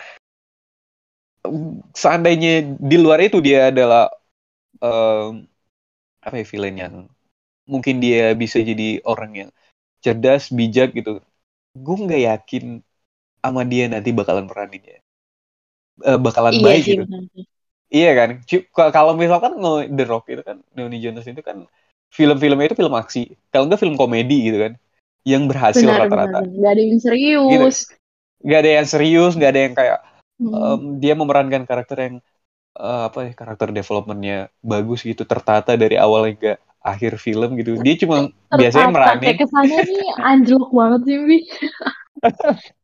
mm, seandainya di luar itu dia adalah em, apa ya villain yang mungkin dia bisa jadi orang yang cerdas bijak gitu gue nggak yakin sama dia nanti bakalan peraninnya Eh, bakalan Iya baik sih gitu. Iya kan? Kalau misalkan The Rock itu kan, Downey Johnson itu kan film-filmnya itu film aksi. Kalau enggak film komedi gitu kan. Yang berhasil rata-rata. benar. Nggak ada yang serius. Gak ada yang serius, gak ada yang kayak Hmm. em, dia memerankan karakter yang eh, apa ya karakter developmentnya bagus gitu, tertata dari awal hingga akhir film gitu. Dia cuma biasanya Tertata. meranin. Kayak kesannya nih anjlok banget sih, Bi.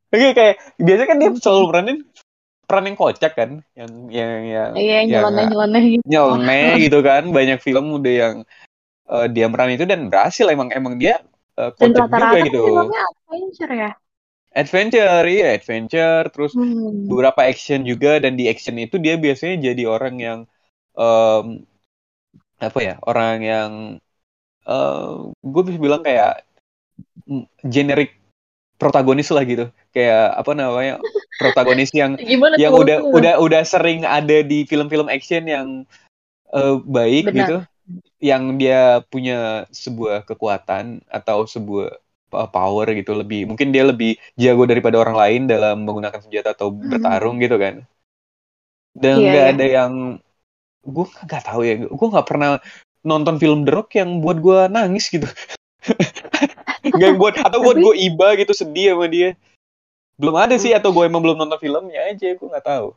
Oke, kayak biasanya kan dia selalu meranin peran yang kocak kan, yang yang yang Iya, yang nyeleneh-nyeleneh gitu. nyeleneh gitu kan banyak film udah yang eh, dia meran itu dan berhasil emang emang dia Dan kocak juga kan gitu filmnya adventure ya. adventure iya adventure terus Hmm. beberapa action juga dan di action itu dia biasanya jadi orang yang em, apa ya orang yang gue bisa bilang kayak mm, generic protagonis lah gitu kayak apa namanya protagonis yang Gimana yang udah udah udah sering ada di film-film action yang eh, baik Benar. gitu yang dia punya sebuah kekuatan atau sebuah pa- power gitu lebih mungkin dia lebih jago daripada orang lain dalam menggunakan senjata atau Hmm. bertarung gitu kan dan Iya, nggak iya. ada yang gue nggak tahu ya gue nggak pernah nonton film The Rock yang buat gue nangis gitu nggak buat atau buat gue iba gitu sedih sama dia belum ada sih atau gue emang belum nonton filmnya aja gue nggak tahu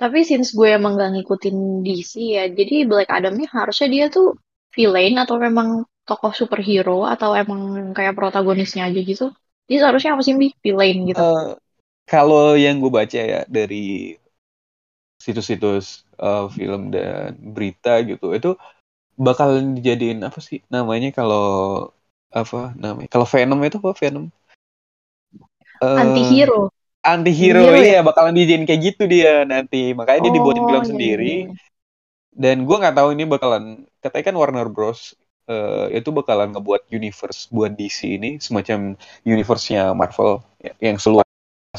Tapi since gue emang gak ngikutin DC ya, jadi Black Adam-nya harusnya dia tuh villain atau memang tokoh superhero atau emang kayak protagonisnya aja gitu. Dia seharusnya apa sih, Bi? Villain gitu. Eh, kalau yang gue baca ya dari situs-situs eh, film dan berita gitu itu bakal dijadiin apa sih namanya kalau apa namanya kalau Venom itu apa Venom Eh, Anti-hero. antihero Hero iya bakalan dijadiin kayak gitu dia nanti makanya dia dibuatin Oh, film iya, sendiri iya, iya. dan gue nggak tahu ini bakalan katanya kan Warner Bros eh, itu bakalan ngebuat universe buat DC ini semacam universe-nya Marvel ya, yang seluas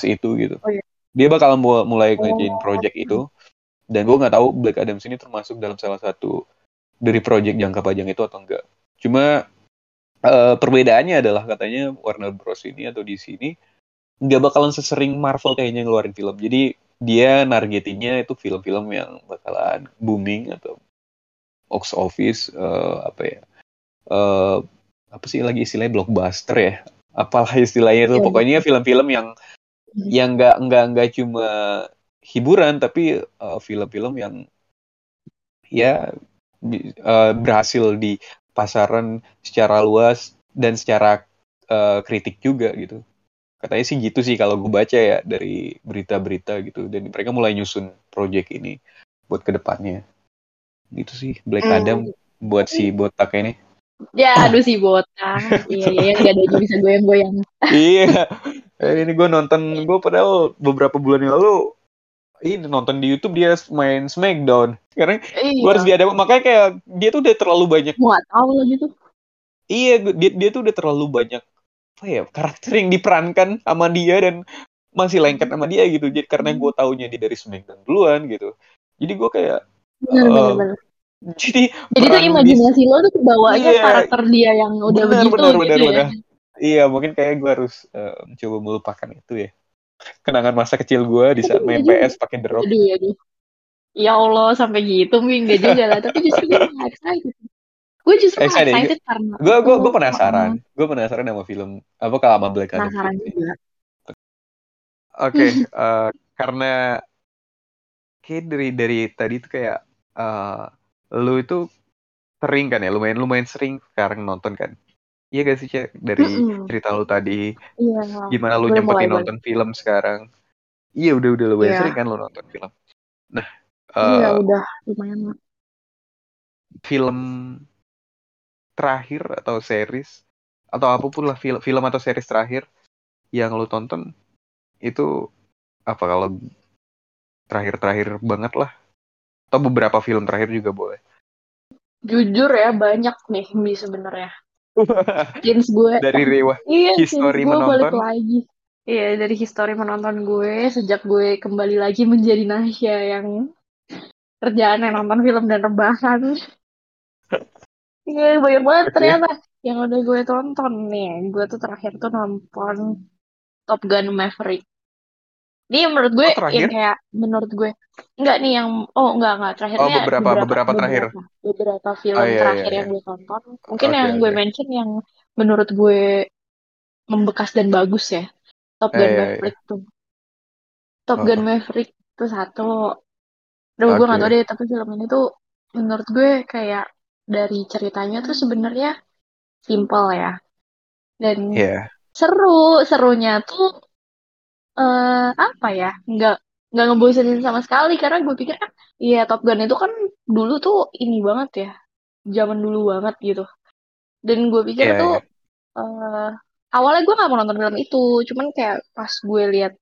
itu gitu Oh, iya. dia bakal mu- mulai ngerjain Oh. project itu dan gue nggak tahu Black Adam ini termasuk dalam salah satu dari project jangka panjang itu atau enggak. Cuma eh, perbedaannya adalah katanya Warner Bros. ini atau DC ini nggak bakalan sesering Marvel kayaknya ngeluarin film. Jadi dia nargetinnya itu film-film yang bakalan booming atau box office eh, apa ya eh, apa sih lagi istilahnya blockbuster ya? Apalah istilahnya itu. Iya. pokoknya film-film yang Hmm. yang nggak nggak nggak cuma hiburan tapi eh, film-film yang ya eh, berhasil di pasaran secara luas dan secara eh, kritik juga gitu katanya sih gitu sih kalau gue baca ya dari berita-berita gitu dan mereka mulai nyusun project ini buat ke depannya gitu sih Black Hmm. Adam buat si botak ini Ya, aduh si botak. Iya, iya, yang gak ada yang bisa goyang-goyang. iya ini gue nonton gue padahal beberapa bulan yang lalu ini nonton di YouTube dia main Smackdown. Karena Iya. gue harus dihadap makanya kayak dia tuh udah terlalu banyak Gua tahu lah gitu. iya dia dia tuh udah terlalu banyak apa ya karakter yang diperankan sama dia dan masih lengket sama dia gitu. Jadi karena gue taunya dia dari Smackdown duluan gitu. Jadi gue kayak Bener, bener, bener. jadi Jadi tuh di- imajinasi lo tuh kebawanya Iya. karakter dia yang udah Bener, begitu bener, gitu bener, ya. bener. Iya, mungkin kayak gue harus eh, coba melupakan itu ya. Kenangan masa kecil gue di saat main Tapi PS pakai The Rock. Aduh, aduh. Ya Allah, sampai gitu mungkin enggak juga lah. Tapi justru gue excited. Gue justru Excited. excited karena Gue gue itu, gue penasaran. uh, Gue penasaran sama film apa kalau sama Black Adam. penasaran juga. Oke, eh, karena kayak dari dari tadi tuh kayak eh, lu itu sering kan ya, lumayan lumayan sering sekarang nonton kan. Iya gak sih Cek? Dari Mm-mm. cerita lu tadi, Iya. gimana lu nyempetin nonton film sekarang? Iya udah udah lumayan Iya. sering kan lu nonton film. Nah, Iya, eh, udah lumayan film terakhir atau series atau apa pun lah film film atau series terakhir yang lu tonton itu apa kalau terakhir-terakhir banget lah atau beberapa film terakhir juga boleh. Jujur ya, banyak nih Mi sebenarnya. Since gue Dari Rewa Iya, history gue balik menonton. lagi. Iya, dari history menonton gue sejak gue kembali lagi menjadi Nasya yang kerjaannya nonton film dan rebahan. Iya, banyak banget Oke. ternyata yang udah gue tonton nih. Gue tuh terakhir tuh nonton Top Gun Maverick. Ini yang menurut gue Oh, terakhir? yang kayak menurut gue enggak nih yang oh enggak enggak terakhirnya Oh, beberapa- beberapa terakhir. beberapa, beberapa film Oh, iya, iya, terakhir iya. yang gue tonton. Mungkin Oke, yang gue oke. mention yang menurut gue membekas dan bagus ya. Top Eh, Gun iya, iya. Maverick tuh. Top Oh. Gun Maverick tuh satu. Aduh, gue gak tau deh, tapi film ini tuh menurut gue kayak dari ceritanya tuh sebenarnya simple ya. Dan Iya. seru, serunya tuh eh apa ya? Nggak nggak ngebosenin sama sekali karena gue pikir kan iya Top Gun itu kan dulu tuh ini banget ya. Zaman dulu banget gitu. Dan gue pikir Iya, tuh iya. eh awalnya gue gak mau nonton film itu, cuman kayak pas gue lihat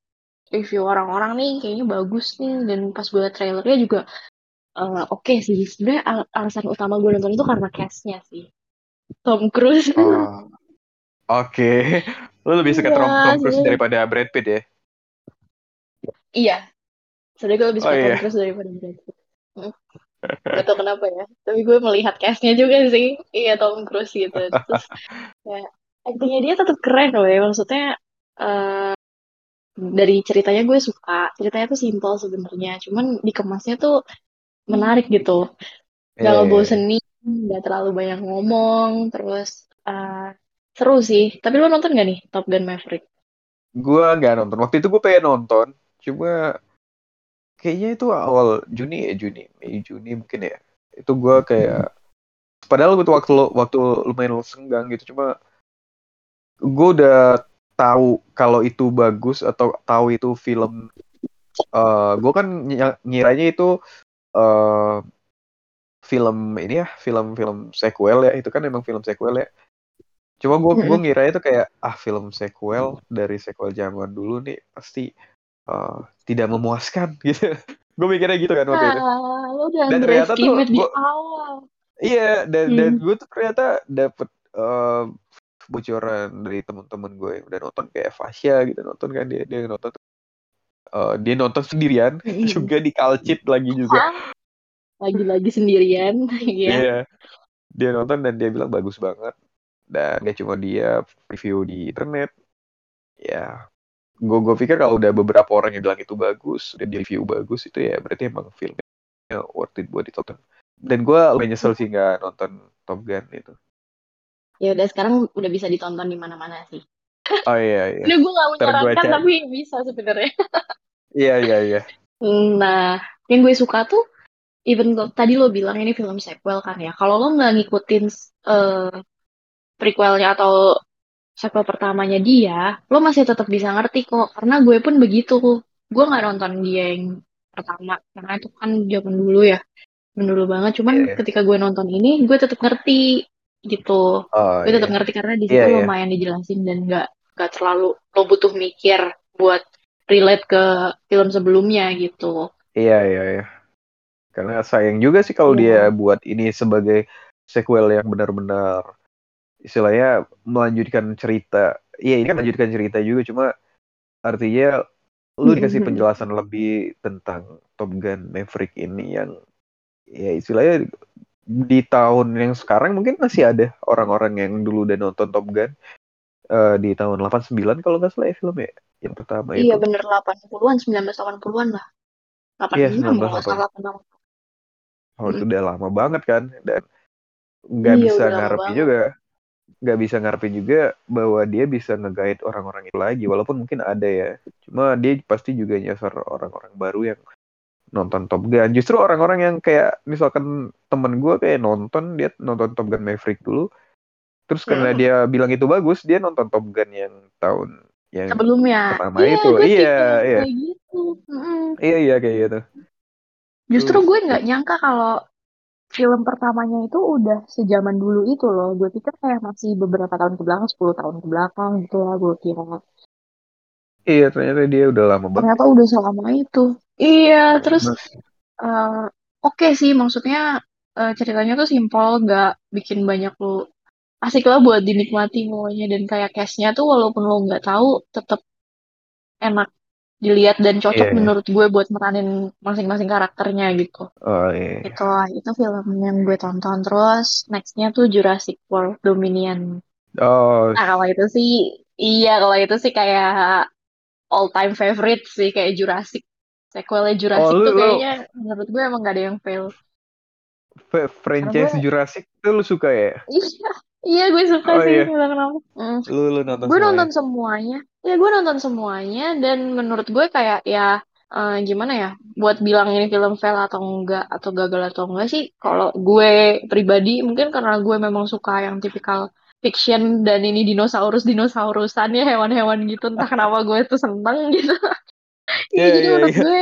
review orang-orang nih kayaknya bagus nih dan pas gue liat trailernya juga eh, oke sih. Sebenarnya al- alasan utama gue nonton itu karena cast-nya sih. Tom Cruise. Oh. Oke. Lu lebih suka Iya, Tom, Tom Cruise sebenarnya. daripada Brad Pitt ya? Iya. Sebenarnya gue lebih Oh, suka Tom iya. Cruise daripada Brad Pitt. Hmm. Gak tau kenapa ya. Tapi gue melihat cast-nya juga sih. Iya Tom Cruise gitu. Terus kayak actingnya dia tetap keren loh ya. Maksudnya eh, dari ceritanya gue suka. Ceritanya tuh simple sebenarnya. Cuman dikemasnya tuh menarik gitu. Gak iya. ngebosenin. Gak terlalu banyak ngomong. Terus eh, seru sih. Tapi lo nonton gak nih Top Gun Maverick? Gua nggak nonton. Waktu itu gue pengen nonton, cuma kayaknya itu awal Juni ya Juni, Mei Juni mungkin ya. Itu gua kayak padahal itu waktu waktu lumayan senggang gitu, cuma gue udah tahu kalau itu bagus atau tahu itu film. eh gue kan ny- ngiranya itu eh film ini ya, film-film sequel ya. Itu kan emang film sequel ya. Cuma gue gue ngira itu kayak ah film sequel dari sequel zaman dulu nih pasti eh, tidak memuaskan gitu. gue mikirnya gitu kan waktu itu. Ah, Dan ternyata tuh di gua- awal. Iya dan dan Hmm. gue tuh ternyata dapet eh, bocoran dari teman-teman gue yang udah nonton kayak Fasya gitu nonton kan dia dia nonton eh, dia nonton sendirian Mm-mm. juga di Kalcit lagi juga. Ah, Lagi-lagi sendirian. Iya. Iya. Dia nonton dan dia bilang bagus banget. Dan gak cuma dia review di internet. Ya, gue gue pikir kalau udah beberapa orang yang bilang itu bagus, udah di review bagus itu ya berarti emang filmnya worth it buat ditonton. Dan gue lumayan nyesel sih nggak nonton Top Gun itu. Ya udah sekarang udah bisa ditonton di mana-mana sih. Oh iya iya. Ini gue gak menyarankan tapi bisa sebenarnya. Iya iya iya. Nah, yang gue suka tuh even lo, tadi lo bilang ini film sequel kan ya. Kalau lo nggak ngikutin eh, prequelnya atau sequel pertamanya dia, lo masih tetap bisa ngerti kok. Karena gue pun begitu. Gue nggak nonton dia yang pertama karena itu kan zaman dulu ya, dulu banget. Cuman Iya. ketika gue nonton ini, gue tetap ngerti gitu. Oh gue tetap iya. ngerti karena di situ Iya, iya. lumayan dijelasin dan nggak nggak terlalu lo butuh mikir buat relate ke film sebelumnya gitu. Iya iya iya. Karena sayang juga sih kalau Iya. dia buat ini sebagai sequel yang benar-benar istilahnya melanjutkan cerita. Iya ini kan melanjutkan cerita juga cuma artinya lu dikasih penjelasan lebih tentang Top Gun Maverick ini yang ya istilahnya di tahun yang sekarang mungkin masih ada orang-orang yang dulu udah nonton Top Gun uh, di tahun 89 kalau nggak salah ya film ya yang pertama iya, itu. Iya bener 80-an, 1980-an lah. 86 Iya, kalau nggak 1980. salah penang. Oh, itu udah lama banget kan dan nggak Iya, bisa banget. juga nggak bisa ngarepin juga bahwa dia bisa nge-guide orang-orang itu lagi walaupun mungkin ada ya cuma dia pasti juga nyasar orang-orang baru yang nonton Top Gun justru orang-orang yang kayak misalkan temen gue kayak nonton dia nonton Top Gun Maverick dulu terus karena Hmm. dia bilang itu bagus dia nonton Top Gun yang tahun yang Sebelumnya. pertama Iya, itu iya iya kayak gitu. Mm-mm. iya iya kayak gitu Justru gue nggak nyangka kalau film pertamanya itu udah sejaman dulu itu loh. Gue pikir kayak masih beberapa tahun ke belakang, 10 tahun ke belakang gitu lah gue kira. iya ternyata dia udah lama banget Ternyata udah selama itu. Iya, terus eh, oke sih maksudnya eh, ceritanya tuh simpel, nggak bikin banyak lu asik lah buat dinikmati semuanya dan kayak cast-nya tuh walaupun lo nggak tahu tetap enak dilihat dan cocok Iya, iya. menurut gue buat meranin masing-masing karakternya gitu. oh iya Itu itu film yang gue tonton terus nextnya tuh Jurassic World Dominion. oh Nah kalau itu sih iya kalau itu sih kayak all time favorite sih kayak Jurassic. Sequelnya Jurassic Oh, lu- tuh lu- kayaknya menurut gue emang gak ada yang fail. f- franchise Karena Jurassic itu lu suka ya Iya, iya gue suka Oh, sih iya. kenapa. Mm. lu lu nonton gue semuanya? nonton semuanya ya gue nonton semuanya dan menurut gue kayak ya eh, gimana ya buat bilang ini film fail atau enggak atau gagal atau enggak sih kalau gue pribadi mungkin karena gue memang suka yang tipikal fiction dan ini dinosaurus dinosaurusan ya hewan-hewan gitu entah kenapa gue tuh seneng gitu Iya, Iya, jadi iya, menurut iya. gue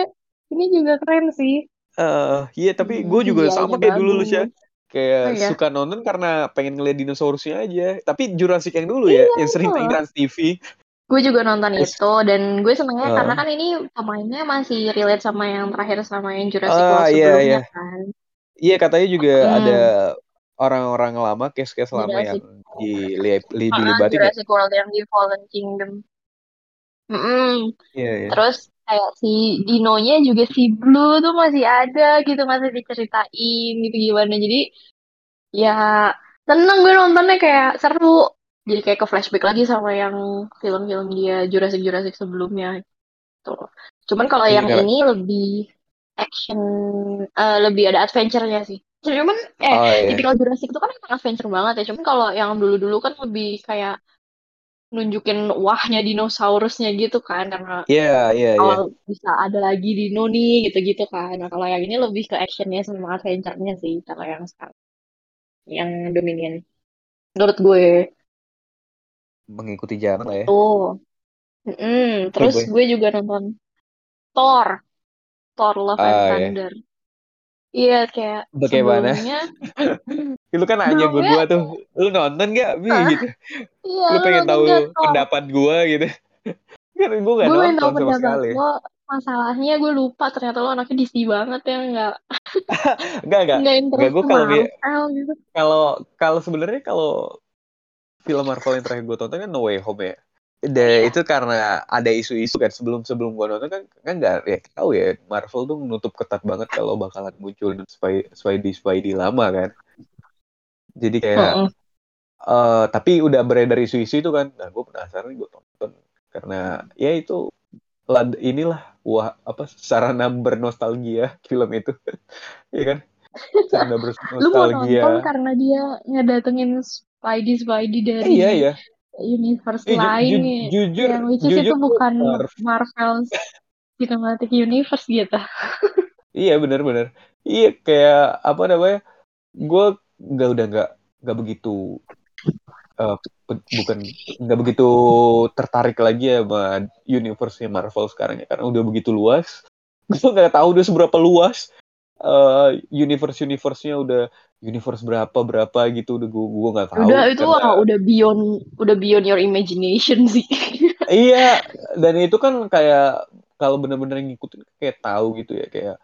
ini juga keren sih Eh, iya tapi Hmm, gue juga CGI-nya sama kayak dulu lu bagus. ya kayak Oh, iya. suka nonton karena pengen ngeliat dinosaurusnya aja tapi Jurassic yang dulu ya yang sering tayang Trans TV gue juga nonton Yes. itu dan gue senengnya Ah. karena kan ini pemainnya masih relate sama yang terakhir sama yang Jurassic Ah, World iya, sebelumnya iya. kan iya katanya juga Hmm. ada orang-orang lama case-case lama Jurassic. yang dili- li- Ah, dilibatin ya Jurassic World yang di Fallen Kingdom. Mm-mm. iya iya Terus kayak si Dinonya juga si Blue tuh masih ada gitu masih diceritain gitu gimana. Jadi ya seneng gue nontonnya kayak seru. Jadi kayak ke flashback lagi sama yang film-film dia Jurassic Jurassic sebelumnya. Tuh. Cuman kalau Iya, yang ini lebih action, eh, lebih ada adventure-nya sih. Cuman eh oh iya tipikal Jurassic itu kan emang adventure banget ya. Cuman kalau yang dulu-dulu kan lebih kayak nunjukin wahnya dinosaurusnya gitu kan karena iya iya iya awal bisa ada lagi dino nih gitu-gitu kan. Nah, kalau yang ini lebih ke actionnya sama adventure-nya sih kalau yang sekarang. Yang Dominion. Menurut gue mengikuti zaman lah ya tuh. Mm-mm. Terus gue. gue juga nonton Thor. Thor Love and Ah, iya. Thunder. Iya kayak Bagaimana? sebelumnya. lu kan nanya gue gua tuh lu nonton gak bi gitu Iya, lu pengen tahu gak, pendapat gua gitu kan gue gak gue nonton sama sekali lo. Masalahnya gue lupa ternyata lo anaknya DC banget ya nggak enggak enggak nggak interest Nggak, gue kalau gitu. kalau kalau sebenarnya kalau film Marvel yang terakhir gue tonton kan No Way Home ya. Dan itu karena ada isu-isu kan sebelum sebelum gue nonton kan kan nggak ya tahu ya Marvel tuh menutup ketat banget kalau bakalan muncul Spidey Spidey Spidey lama kan. Jadi kayak Mm-mm. eh tapi udah beredar isu-isu itu kan. Nah gue penasaran gue tonton karena ya itu lad, inilah wah apa sarana bernostalgia film itu, ya kan? Sarana Lu mau bernostalgia. nonton karena dia ngedatengin Spidey Spidey dari iya iya. universe Eh, ju- lain ju- ya. jujur yang which is jujur itu bukan Marvel. Marvel Cinematic Universe gitu. Iya benar-benar. Iya kayak apa namanya? Gue nggak udah nggak nggak begitu pe- bukan nggak begitu tertarik lagi ya sama universe Marvel sekarang ya karena udah begitu luas. Gue nggak tahu udah seberapa luas eh universe universe-nya udah universe berapa berapa gitu udah gue gue nggak tahu Udah itu karena wah, udah beyond udah beyond your imagination sih. iya dan itu kan kayak kalau benar-benar ngikutin kayak tahu gitu ya kayak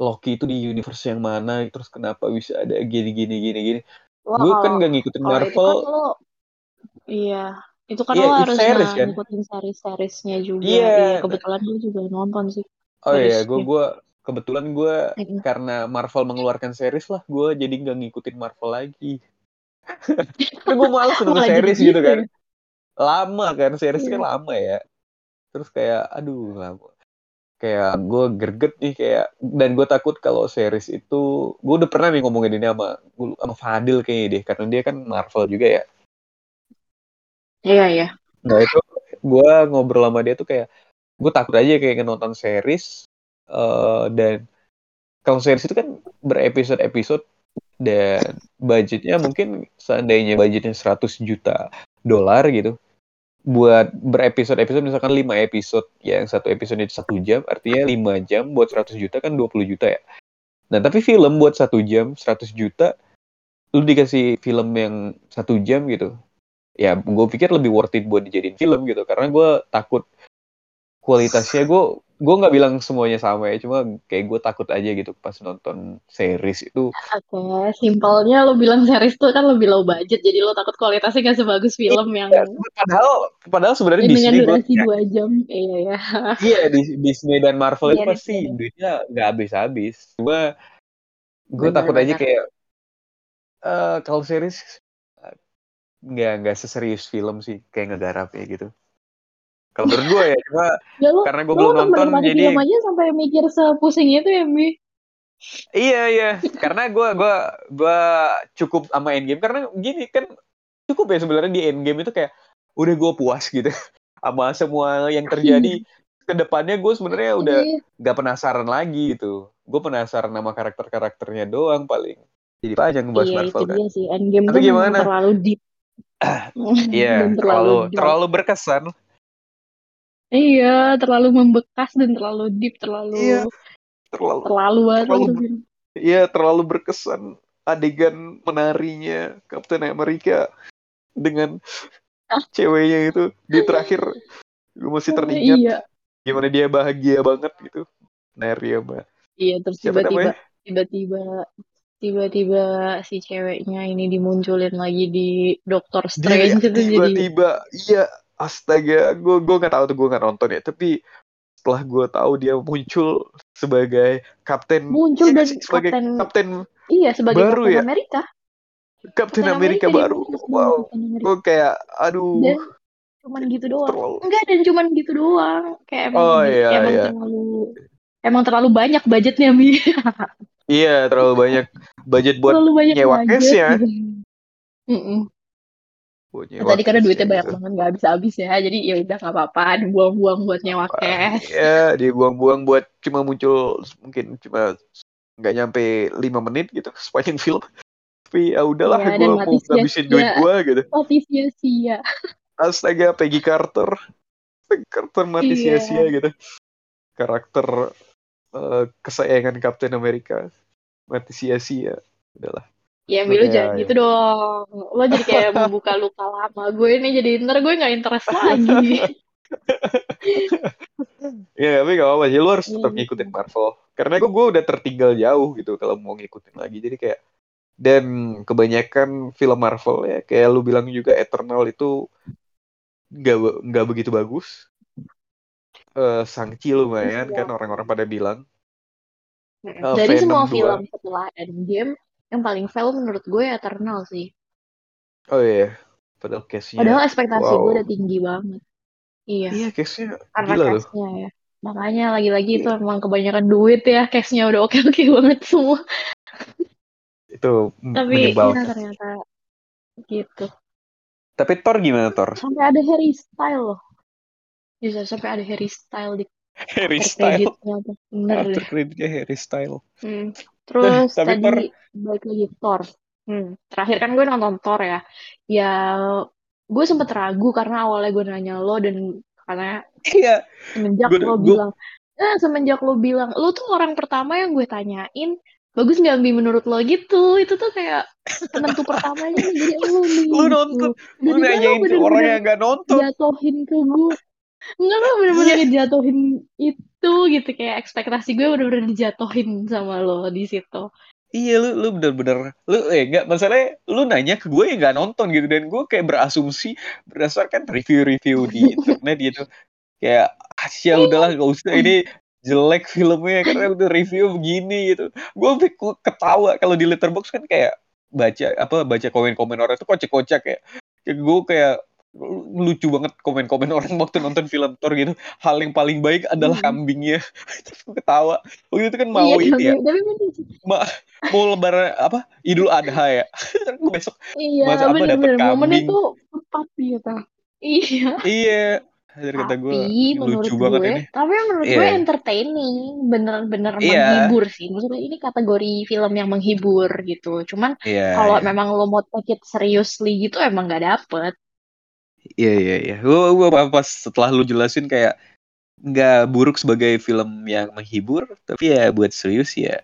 Loki itu di universe yang mana terus kenapa bisa ada gini gini gini gini Wah, gue kan gak ngikutin kalau itu Marvel kan lo iya itu kan Iya, lo harus series, kan? ngikutin series-seriesnya juga Iya. iya kebetulan gue juga nonton sih oh iya gue gue kebetulan gue Mm-mm. karena Marvel mengeluarkan series lah gue jadi nggak ngikutin Marvel lagi. Karena gue nonton Malah jadi series gitu gitu? Kan lama kan series kan Iya. lama ya. Terus kayak aduh lama kayak gue greget nih kayak dan gue takut kalau series itu gue udah pernah nih ngomongin ini sama sama Fadil kayaknya deh karena dia kan Marvel juga ya. Iya iya. Nah itu gue ngobrol sama dia tuh kayak gue takut aja kayak nonton series eh, dan kalau series itu kan berepisode-episode dan budgetnya mungkin seandainya budgetnya 100 juta dolar gitu. Buat berepisode-episode misalkan 5 episode yang satu episode itu satu jam artinya 5 jam buat 100 juta kan 20 juta ya. Nah tapi film buat satu jam 100 juta lu dikasih film yang satu jam gitu. Ya gue pikir lebih worth it buat dijadiin film gitu karena gue takut kualitasnya gue gue nggak bilang semuanya sama ya cuma kayak gue takut aja gitu pas nonton series itu Oke, simpelnya lo bilang series tuh kan lebih low budget, jadi lo takut kualitasnya gak sebagus film yang, Ya, padahal padahal sebenarnya yang Disney gue durasi dua jam. Iya ya. iya di- Disney dan Marvel itu Iya, pasti Disney. duitnya nggak habis-habis cuma gue takut aja kayak eh kalau series eh, nggak nggak seserius film sih kayak ngegarap ya gitu kalau menurut gue ya cuma Ya lo, karena gue belum nonton jadi film aja sampai mikir sepusing itu ya, Mi? iya iya karena gue gua gua cukup sama Endgame karena gini kan cukup ya sebenarnya di Endgame itu kayak udah gue puas gitu sama semua yang terjadi ke depannya gue sebenarnya udah Iya. nggak penasaran lagi gitu gue penasaran sama karakter-karakternya doang paling jadi panjang ngebahas Iya, itu Marvel kan sih. Endgame Tapi gimana? terlalu deep. iya Dan terlalu dark. terlalu berkesan Iya, terlalu membekas dan terlalu deep, terlalu Iya, terlalu terlalu banget terlalu- tuh film. iya terlalu berkesan adegan menarinya Captain America dengan Ah. ceweknya itu di terakhir. Gue masih teringat Iya, gimana dia bahagia banget gitu. Nari sama iya terus siapa tiba-tiba namanya? tiba-tiba tiba-tiba si ceweknya ini dimunculin lagi di Doctor dia Strange itu jadi tiba-tiba iya astaga gue gue nggak tahu tuh gue nggak nonton ya tapi setelah gue tahu dia muncul sebagai kapten muncul nggak dan sih? sebagai kapten kapten iya sebagai baru Kapten ya? Amerika kapten Kapten Amerika, dia baru wow Amerika. gue kayak aduh dan cuman gitu doang terlalu enggak dan cuman gitu doang kayak emang Oh, iya, emang iya. terlalu emang terlalu banyak budgetnya mi iya terlalu banyak budget buat terlalu banyak nyewa budget case ya. gitu. Mm-mm. Nah, tadi karena duitnya ya banyak gitu. banget nggak habis habis ya. Jadi ya udah nggak apa-apa dibuang-buang buat nyewa cash. Ya dibuang-buang buat cuma muncul mungkin cuma nggak nyampe lima menit gitu sepanjang film. Tapi ya udahlah Iya, gue mau sia-sia. duit gue gitu. Mati sia-sia astaga Peggy Carter. Peggy Carter mati Iya. sia-sia gitu. Karakter eh, kesayangan Captain America mati sia-sia udahlah Ya, Mi, lu Oke, jangan gitu dong. Lo jadi kayak membuka luka lama. Gue ini jadi ntar gue nggak interest lagi. ya tapi gak apa-apa sih lu harus Iya, tetap gitu. ngikutin Marvel karena gue gue udah tertinggal jauh gitu kalau mau ngikutin lagi jadi kayak dan kebanyakan film Marvel ya kayak lu bilang juga Eternal itu nggak be- nggak begitu bagus eh Shang-Chi lumayan Iya. kan orang-orang pada bilang Oh, Dari Venom semua 2. film setelah Endgame, yang paling fail menurut gue Eternal sih. oh iya padahal case-nya Padahal ekspektasi wow. gue udah tinggi banget. Iya, iya case-nya karena gila loh cast-nya ya. Makanya lagi-lagi itu Iya. emang kebanyakan duit ya, cast-nya udah oke-oke banget semua. itu Tapi menyebalkan ya ternyata gitu. tapi Thor gimana Thor Sampai ada Harry Style loh. Bisa sampai ada Harry Style di Harry Style. Bener after deh. Harry Style Hmm. Terus Tapi tadi balik lagi Thor. Hmm. Terakhir kan gue nonton Thor ya. Ya gue sempet ragu karena awalnya gue nanya lo dan karena iya semenjak Gue- lo gue- bilang, eh semenjak lo bilang, lo tuh orang pertama yang gue tanyain, bagus nggak Bi menurut lo gitu? Itu tuh kayak penentu pertamanya jadi lo nih. Lu gitu. nonton, mana nanyain ke orang yang gak nonton jatohin ke gue. Enggak lo bener-bener ngejatuhin itu gitu kayak ekspektasi gue bener-bener dijatuhin sama lo di situ. Iya lu lu bener-bener lu eh enggak masalahnya lu nanya ke gue yang nggak nonton gitu. Dan gue kayak berasumsi berdasarkan review-review di internet gitu. Kayak ah ya udahlah gak usah ini jelek filmnya karena udah review begini gitu. Gue ketawa kalau di letterbox kan kayak baca apa baca komen-komen orang itu kocak-kocak ya. Kayak gue kayak lucu banget komen-komen orang waktu nonton film Thor gitu. Hal yang paling baik adalah hmm. kambingnya. Ketawa. Waktu itu kan mau iya, ini ya. Ma mau lebaran apa? Idul Adha ya. besok iya, masa apa dapat kambing. Momen itu tepat gitu. Iya. Iya. Dari kata gue lucu gue, banget ini. Tapi menurut yeah. gue entertaining, bener-bener yeah. menghibur sih. Maksudnya ini kategori film yang menghibur gitu. Cuman yeah, kalau yeah. memang lo mau take it seriously gitu emang gak dapet. Iya iya iya. Gue gue pas setelah lu jelasin kayak nggak buruk sebagai film yang menghibur, tapi ya buat serius ya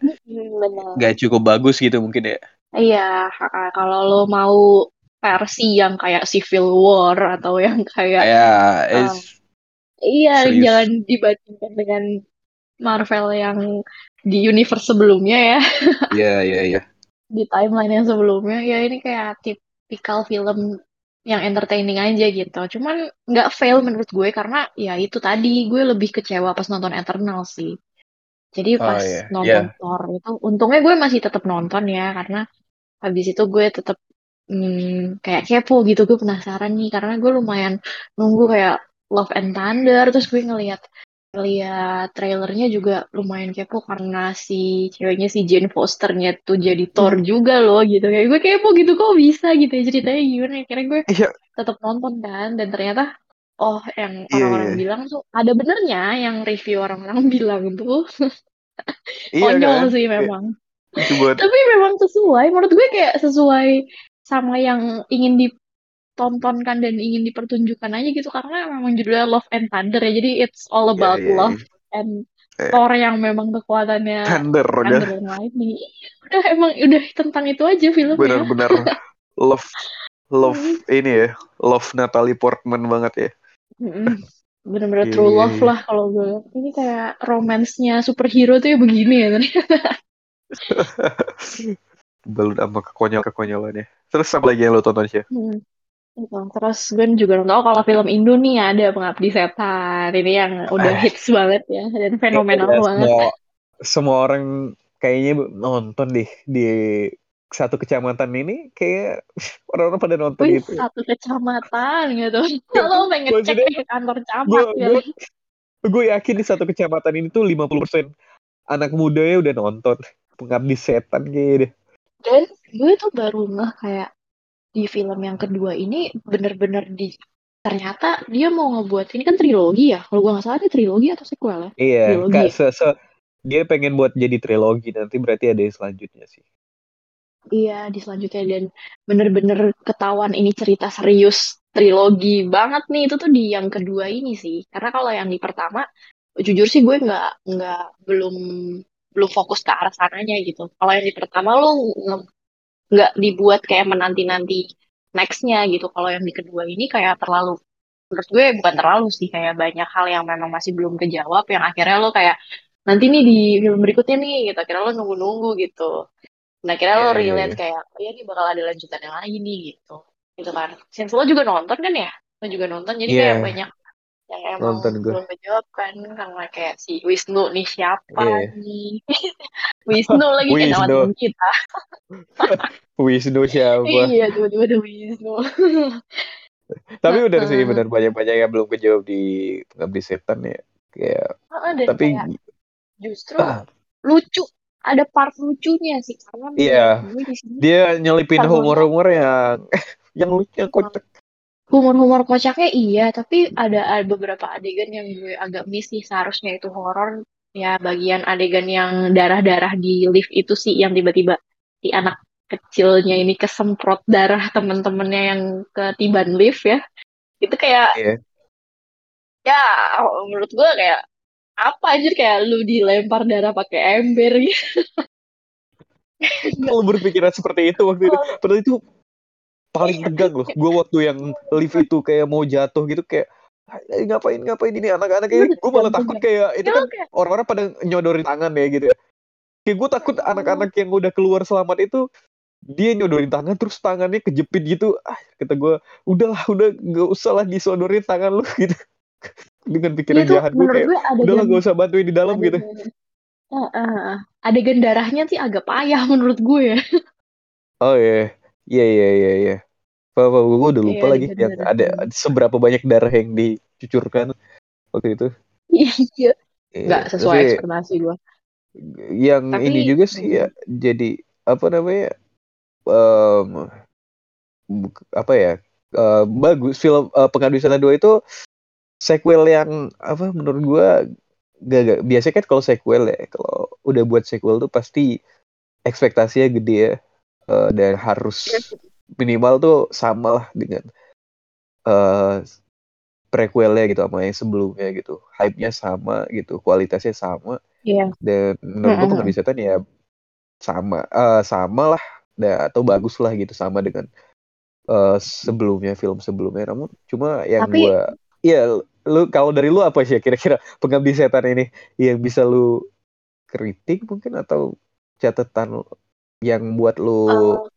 nggak cukup bagus gitu mungkin ya. Iya, kalau lo mau versi yang kayak Civil War atau yang kayak ya, um, iya serius. jangan dibandingkan dengan Marvel yang di universe sebelumnya ya. Iya iya iya. Di timeline yang sebelumnya ya ini kayak tipikal film yang entertaining aja gitu. Cuman nggak fail menurut gue karena ya itu tadi gue lebih kecewa pas nonton Eternal sih. Jadi oh, pas oh, yeah. nonton yeah. Thor itu untungnya gue masih tetap nonton ya karena habis itu gue tetap hmm, kayak kepo gitu gue penasaran nih karena gue lumayan nunggu kayak Love and Thunder terus gue ngeliat lihat trailernya juga lumayan kepo karena si ceweknya si Jane Fosternya tuh jadi Thor hmm. juga loh gitu kayak gue kepo gitu kok bisa gitu ya ceritanya gimana kira gue yeah. tetap nonton kan dan ternyata oh yang iya, orang-orang yeah, bilang tuh ada benernya yang review orang-orang bilang tuh iya, konyol kan? sih iya. memang yeah. tapi memang sesuai menurut gue kayak sesuai sama yang ingin di tontonkan dan ingin dipertunjukkan aja gitu karena memang judulnya Love and Thunder ya jadi it's all iya, about yeah, yeah, love yeah. and yeah. Thor yang memang kekuatannya Thunder, Thunder udah. dan lightning udah emang udah tentang itu aja filmnya benar-benar love love ini ya love Natalie Portman banget ya bener-bener yeah. true love lah kalau gue ini kayak romansnya superhero tuh ya begini ya ternyata balut sama kekonyol kekonyolannya terus apa lagi yang lo tonton sih hmm. Gitu. Terus gue juga nonton kalau film Indo nih ada Pengabdi Setan. Ini yang udah eh. hits banget ya dan fenomenal ya, banget. Semua, semua orang kayaknya nonton deh di satu kecamatan ini kayak orang-orang pada nonton Wih, gitu. Satu kecamatan gitu. Kalau pengen cek ke kantor camat ya. Gue, gue yakin di satu kecamatan ini tuh 50% anak muda ya udah nonton Pengabdi Setan gitu. Dan gue tuh baru nggak kayak di film yang kedua ini bener-bener di ternyata dia mau ngebuat ini kan trilogi ya? Kalau gue nggak salah ini trilogi atau sequel ya? Iya trilogi. Kak, se -se dia pengen buat jadi trilogi nanti berarti ada yang selanjutnya sih. Iya di selanjutnya dan bener-bener ketahuan ini cerita serius trilogi banget nih. Itu tuh di yang kedua ini sih. Karena kalau yang di pertama jujur sih gue nggak nggak belum belum fokus ke arah sananya gitu. Kalau yang di pertama lo nggak dibuat kayak menanti-nanti nextnya gitu. Kalau yang di kedua ini kayak terlalu menurut gue bukan terlalu sih kayak banyak hal yang memang masih belum kejawab yang akhirnya lo kayak nanti nih di film berikutnya nih gitu akhirnya lo nunggu-nunggu gitu nah akhirnya lo iya, iya, relate yeah. kayak oh ya ini bakal ada lanjutan yang lagi nih gitu gitu kan Since lo juga nonton kan ya lo juga nonton jadi yeah. kayak banyak yang emang nonton gue. belum kejawab kan karena kayak si Wisnu nih siapa yeah. nih? Wisnu lagi kan teman kita. Wisnu siapa? Iya tiba-tiba ada Wisnu. Tapi benar sih benar banyak-banyak yang belum kejawab di pengabdi setan ya. Kayak oh, tapi kayak, justru ah. lucu ada part lucunya sih. Karena iya. dia nyelipin humor-humor yang yang lucu yang kocak humor-humor kocaknya iya, tapi ada, ada beberapa adegan yang gue agak miss sih seharusnya itu horor. Ya bagian adegan yang darah-darah di lift itu sih yang tiba-tiba si anak kecilnya ini kesemprot darah temen-temennya yang ketiban lift ya. Itu kayak yeah. ya menurut gue kayak apa aja kayak lu dilempar darah pakai ember gitu. Kalau berpikiran seperti itu waktu itu, padahal itu paling tegang loh. Gue waktu yang lift itu kayak mau jatuh gitu kayak "Eh, ngapain ngapain ini anak-anak ini gue malah takut kayak itu kan kayak, orang-orang pada nyodorin tangan ya gitu ya. Kayak gue takut "Oh, anak-anak yang udah keluar selamat itu dia nyodorin tangan terus tangannya kejepit gitu. Ah kata gue udahlah udah gak usah lah disodorin tangan lu gitu. Dengan pikiran Iya tuh jahat gue kayak udahlah gak usah bantuin di dalam gitu. Heeh, heeh. adegan darahnya sih agak payah menurut gue ya. oh iya. Iya iya iya iya apa gue udah lupa Kayak lagi yang ada seberapa banyak darah yang dicucurkan waktu itu. Iya, nggak Iya, sesuai tapi ekspektasi gue. yang Tapi ini juga sih ya jadi apa namanya buk- apa ya eh, bagus film uh, Pengabdi Setan 2 itu sequel yang apa menurut gua gak, gak biasanya kan kalau sequel ya kalau udah buat sequel tuh pasti ekspektasinya gede ya Eh, dan harus minimal tuh sama lah dengan eh prequelnya gitu sama yang sebelumnya gitu hype-nya sama gitu kualitasnya sama Iya. dan menurut Mm-mm. Pengabdi Setan ya sama eh, sama lah da- atau bagus lah gitu sama dengan eh, sebelumnya film sebelumnya namun cuma yang Tapi gua ya lu kalau dari lu apa sih kira-kira Pengabdi Setan ini yang bisa lu kritik mungkin atau catatan yang buat lu eh,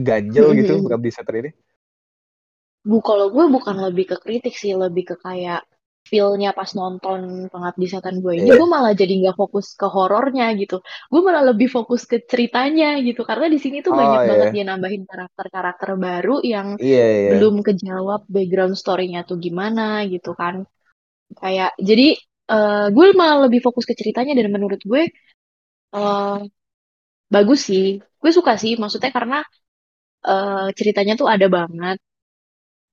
ganjel gitu mm-mm. Pengabdi Setan ini bu kalau gue bukan lebih ke kritik sih, lebih ke kayak feel-nya pas nonton Pengabdi Setan 2 ini, Iya. gue malah jadi nggak fokus ke horornya gitu. Gue malah lebih fokus ke ceritanya gitu, karena di sini tuh oh banyak banget iya dia nambahin karakter-karakter baru yang iya iya belum kejawab background story-nya tuh gimana gitu kan. Kayak jadi eh, gue malah lebih fokus ke ceritanya dan menurut gue eh, bagus sih. Gue suka sih, maksudnya karena eh, ceritanya tuh ada banget.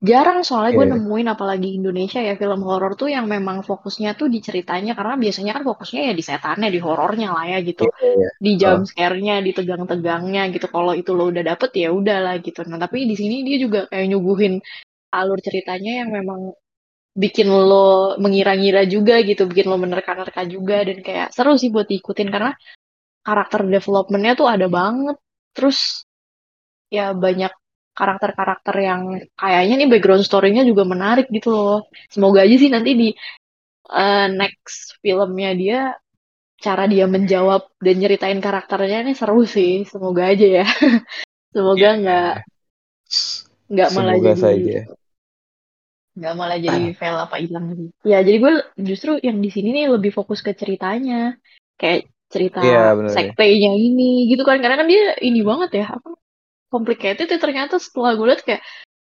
Jarang soalnya gue nemuin apalagi Indonesia ya film horor tuh yang memang fokusnya tuh di ceritanya karena biasanya kan fokusnya ya di setannya, di horornya lah ya gitu. iya iya Di jump scare-nya, di tegang-tegangnya gitu. Kalau itu lo udah dapet ya udah lah gitu. Nah, tapi di sini dia juga kayak nyuguhin alur ceritanya yang memang bikin lo mengira-ngira juga gitu, bikin lo menerka-nerka juga dan kayak seru sih buat diikutin karena karakter development-nya tuh ada banget. Terus ya banyak karakter-karakter yang kayaknya nih background story-nya juga menarik gitu loh. Semoga aja sih nanti di eh, next filmnya dia cara dia menjawab dan nyeritain karakternya nih seru sih. Semoga aja ya. Semoga iya nggak nggak malah semoga jadi saja nggak malah jadi fail apa hilang sih. Ya jadi gue justru yang di sini nih lebih fokus ke ceritanya. Kayak cerita iya benar nih sektenya ini gitu kan. Karena kan dia ini banget ya. Apa complicated ya ternyata setelah gue lihat kayak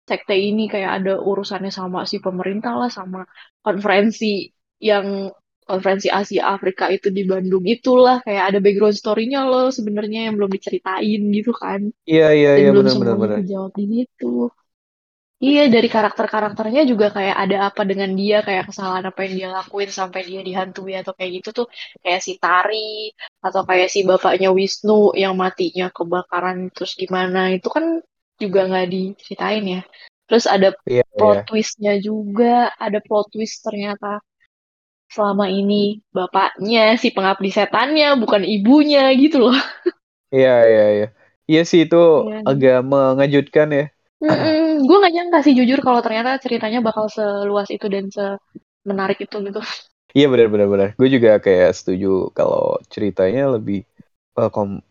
sekte ini kayak ada urusannya sama si pemerintah lah sama konferensi yang konferensi Asia Afrika itu di Bandung itulah kayak ada background story-nya loh sebenarnya yang belum diceritain gitu kan iya iya iya belum benar benar benar dijawab di situ. Iya dari karakter-karakternya juga kayak ada apa dengan dia kayak kesalahan apa yang dia lakuin sampai dia dihantui atau kayak gitu tuh kayak si Tari atau kayak si bapaknya Wisnu yang matinya kebakaran terus gimana itu kan juga nggak diceritain ya. Terus ada iya iya plot twistnya juga, ada plot twist ternyata selama ini bapaknya si pengabdi setannya bukan ibunya gitu loh. iya iya iya iya sih itu Iya. agak mengejutkan ya Mm-mm. Gue gak nyangka sih jujur kalau ternyata ceritanya bakal seluas itu dan semenarik itu gitu. Iya benar benar benar. Gue juga kayak setuju kalau ceritanya lebih uh, kom-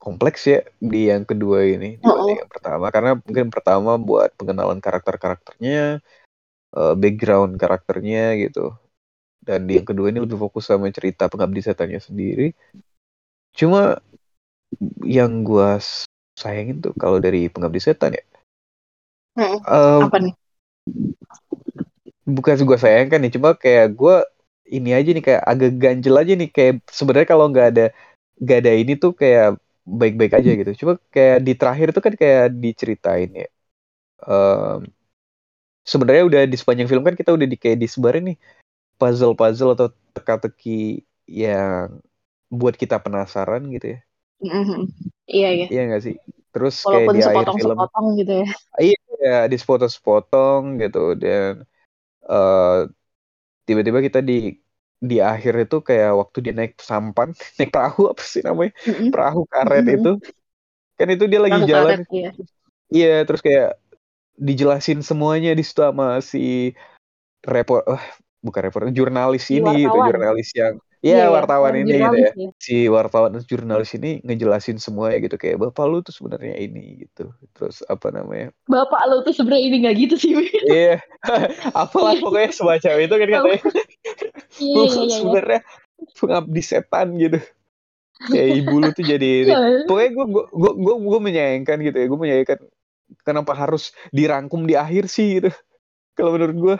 kompleks ya di yang kedua ini dibanding Oh, yang pertama karena mungkin pertama buat pengenalan karakter-karakternya, uh, background karakternya gitu. Dan di yang kedua ini lebih fokus sama cerita pengabdi setannya sendiri. Cuma yang gue sayangin tuh kalau dari pengabdi setan ya, Mm-mm. um, Apa nih? bukan gue sayangkan nih, cuma kayak gue ini aja nih kayak agak ganjel aja nih kayak sebenarnya kalau nggak ada nggak ada ini tuh kayak baik-baik aja gitu. Cuma kayak di terakhir tuh kan kayak diceritain ya. Em, sebenarnya udah di sepanjang film kan kita udah di kayak disebarin nih puzzle-puzzle atau teka-teki yang buat kita penasaran gitu ya. Mm-mm. Iya ya. Iya nggak sih? Terus kayak Walaupun di akhir film sepotong-sepotong gitu ya. iya di sepotong-sepotong gitu dan eh tiba-tiba kita di di akhir itu kayak waktu dia naik sampan, naik perahu apa sih namanya? Perahu karet itu. Kan itu dia lagi Perahu jalan. karet, iya. Iya, terus kayak dijelasin semuanya di situ sama si report uh, bukan report jurnalis ini gitu wartawan. jurnalis yang Iya, ya iya, wartawan ini gitu ya. Ya. si wartawan jurnalis ini ngejelasin semua ya gitu kayak bapak lu tuh sebenarnya ini gitu. Terus apa namanya? Bapak lo tuh sebenarnya ini nggak gitu sih. Iya. Apalah pokoknya semacam itu kan katanya. Iya, lu iya, iya, iya. sebenarnya pengabdi setan gitu. Kayak ibu lu tuh jadi ini. Iya. pokoknya gue gue gue gue, gue menyayangkan gitu ya. Gue menyayangkan kenapa harus dirangkum di akhir sih gitu. Kalau menurut gue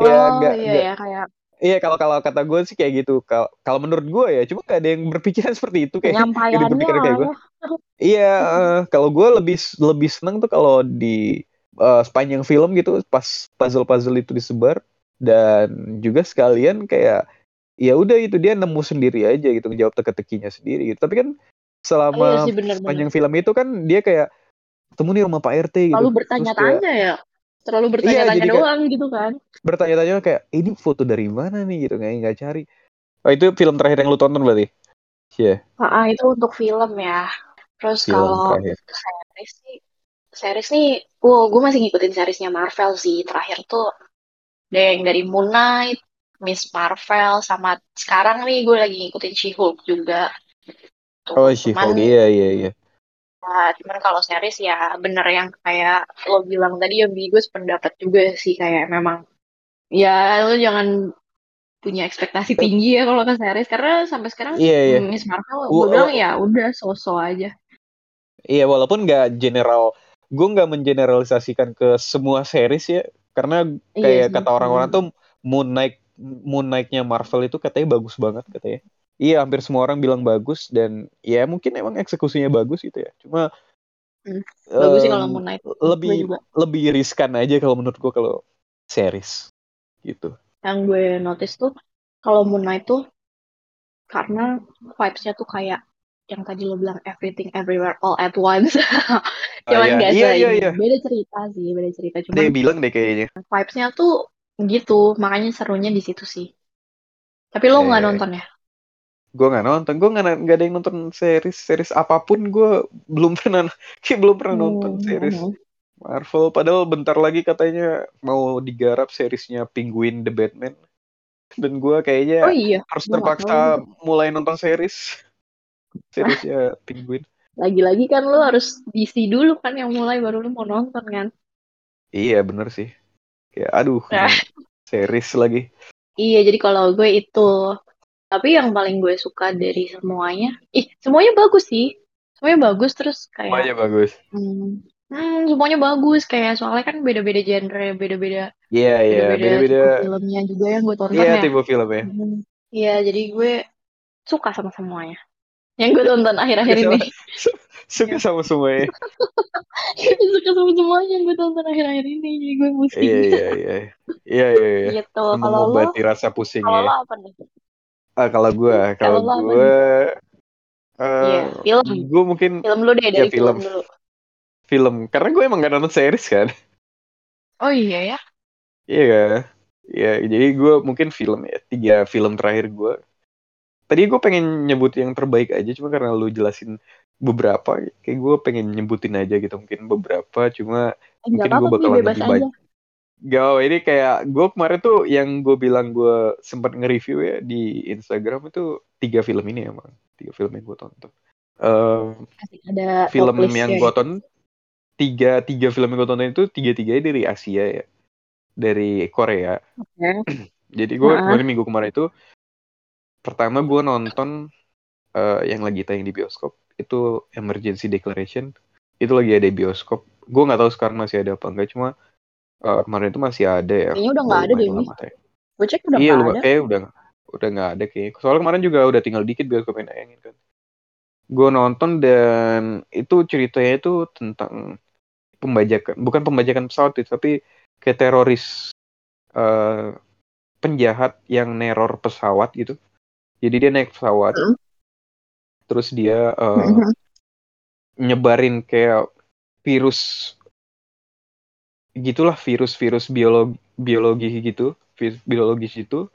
Oh, ya nggak iya, nggak ya, kayak iya kalau kalau kata gue sih kayak gitu. Kalau kalau menurut gue ya cuma gak ada yang berpikiran seperti itu kayak gitu berpikiran kayak gue. iya eh, kalau gue lebih lebih seneng tuh kalau di eh, sepanjang film gitu pas puzzle puzzle itu disebar. Dan juga sekalian kayak ya udah itu dia nemu sendiri aja gitu ngejawab teka-tekinya sendiri gitu. Tapi kan Iya selama sih benar-benar. sepanjang film itu kan dia kayak ketemu nih sama Pak RT gitu. Kayak bertanya-tanya ya. Terlalu Iya, bertanya-tanya kayak- doang gitu kan. bertanya-tanya kayak ini foto dari mana nih gitu nggak nggak cari oh itu film terakhir yang lu tonton berarti iya Ah, itu untuk film ya. Terus film kalau terakhir series sih, series nih, wow, gue masih ngikutin seriesnya Marvel sih. Terakhir tuh ada yang dari Moon Knight, Miss Marvel, sama sekarang nih gue lagi ngikutin She-Hulk juga. Tuh, oh She-Hulk iya iya iya ya, cuman kalau series ya bener yang kayak lo bilang tadi ya, Bi, gue sependapat juga sih kayak memang ya lo jangan punya ekspektasi tinggi ya kalau ke series karena sampai sekarang iya iya Miss Marvel gue bilang ya udah so-so aja. Iya, walaupun nggak general, gue nggak mengeneralisasikan ke semua series ya, karena Iya kayak kata orang-orang tuh Moon Knight, Moon Knight-nya Marvel itu katanya bagus banget katanya. Iya, hampir semua orang bilang bagus dan ya mungkin emang eksekusinya bagus gitu ya. Cuma Hmm, Bagus sih kalau em, Moon Knight. Gue lebih juga. lebih riskan aja kalau menurut gue kalau series gitu. Yang gue notice tuh kalau Moon Knight tuh karena vibes-nya tuh kayak yang tadi lo bilang everything everywhere all at once. Ah, Cuman iya. Iya, se iya, ini. iya. Beda cerita sih, beda cerita. Yang Cuman bilang deh kayaknya. vibes-nya tuh gitu, makanya serunya di situ sih. Tapi lo nggak Eh, nonton ya? Gue nggak nonton, gue nggak nggak ada yang nonton series series apa pun gue belum pernah kayak belum pernah nonton Hmm, series hmm. Marvel padahal bentar lagi katanya mau digarap seriesnya Penguin The Batman dan gue Oh kayaknya iya, harus terpaksa mulai nonton series seriesnya Penguin Lagi-lagi kan lo harus DC dulu kan yang mulai baru lo mau nonton kan? iya bener sih kayak aduh Nah. series lagi Iya, jadi kalau gue itu. Tapi yang paling gue suka dari semuanya, ih semuanya bagus sih. Semuanya bagus terus kayak, semuanya bagus hmm, hmm, semuanya bagus kayak soalnya kan beda-beda genre, beda-beda, iya iya beda-beda tipe beda-beda filmnya juga yang gue tonton iya ya. tipe film ya Hmm, Iya, jadi gue suka sama semuanya. Yang gue tonton akhir-akhir ini. suka sama semuanya suka sama semuanya yang gue tonton akhir-akhir ini. Jadi gue pusing. iya iya iya iya iya iya Gitu. Kalau lo, rasa kalau pusingnya lo apa nih? Ah kalau gue kalau gue Iya, eh film. gue mungkin Film dulu deh, ya dari film film dulu. film karena gue emang gak nonton series kan Oh iya ya. iya kan ya jadi gue mungkin film ya tiga film terakhir gue tadi gue pengen nyebut yang terbaik aja cuma karena lu jelasin beberapa kayak gue pengen nyebutin aja gitu mungkin beberapa cuma Eh, Nggak mungkin gue bakalan lebih aja. Gak, ini kayak gue kemarin tuh yang gue bilang gue sempat nge-review ya di Instagram itu tiga film ini emang tiga film yang gue tonton. Asik, ada film yang ya. gue tonton tiga tiga film yang gue tonton itu tiga tiganya dari Asia ya, dari Korea. Oke. Jadi gue Nah. kemarin minggu kemarin itu pertama gue nonton eh, yang lagi tayang di bioskop itu Emergency Declaration itu lagi ada di bioskop. Gue nggak tahu sekarang masih ada apa enggak cuma eh, kemarin itu masih ada ya. Kayaknya udah nggak ada deh, tayang. Gue cek udah Iya, ada. kayak udah udah nggak ada kayaknya. Soalnya kemarin juga udah tinggal dikit bioskop yang nayangin kan. Gue nonton dan itu ceritanya itu tentang pembajakan, bukan pembajakan pesawat itu, tapi kayak teroris eh, penjahat yang neror pesawat gitu. Jadi dia naik pesawat, Hmm. terus dia Mhm. nyebarin kayak virus gitulah virus-virus biologi biologi gitu, virus biologis itu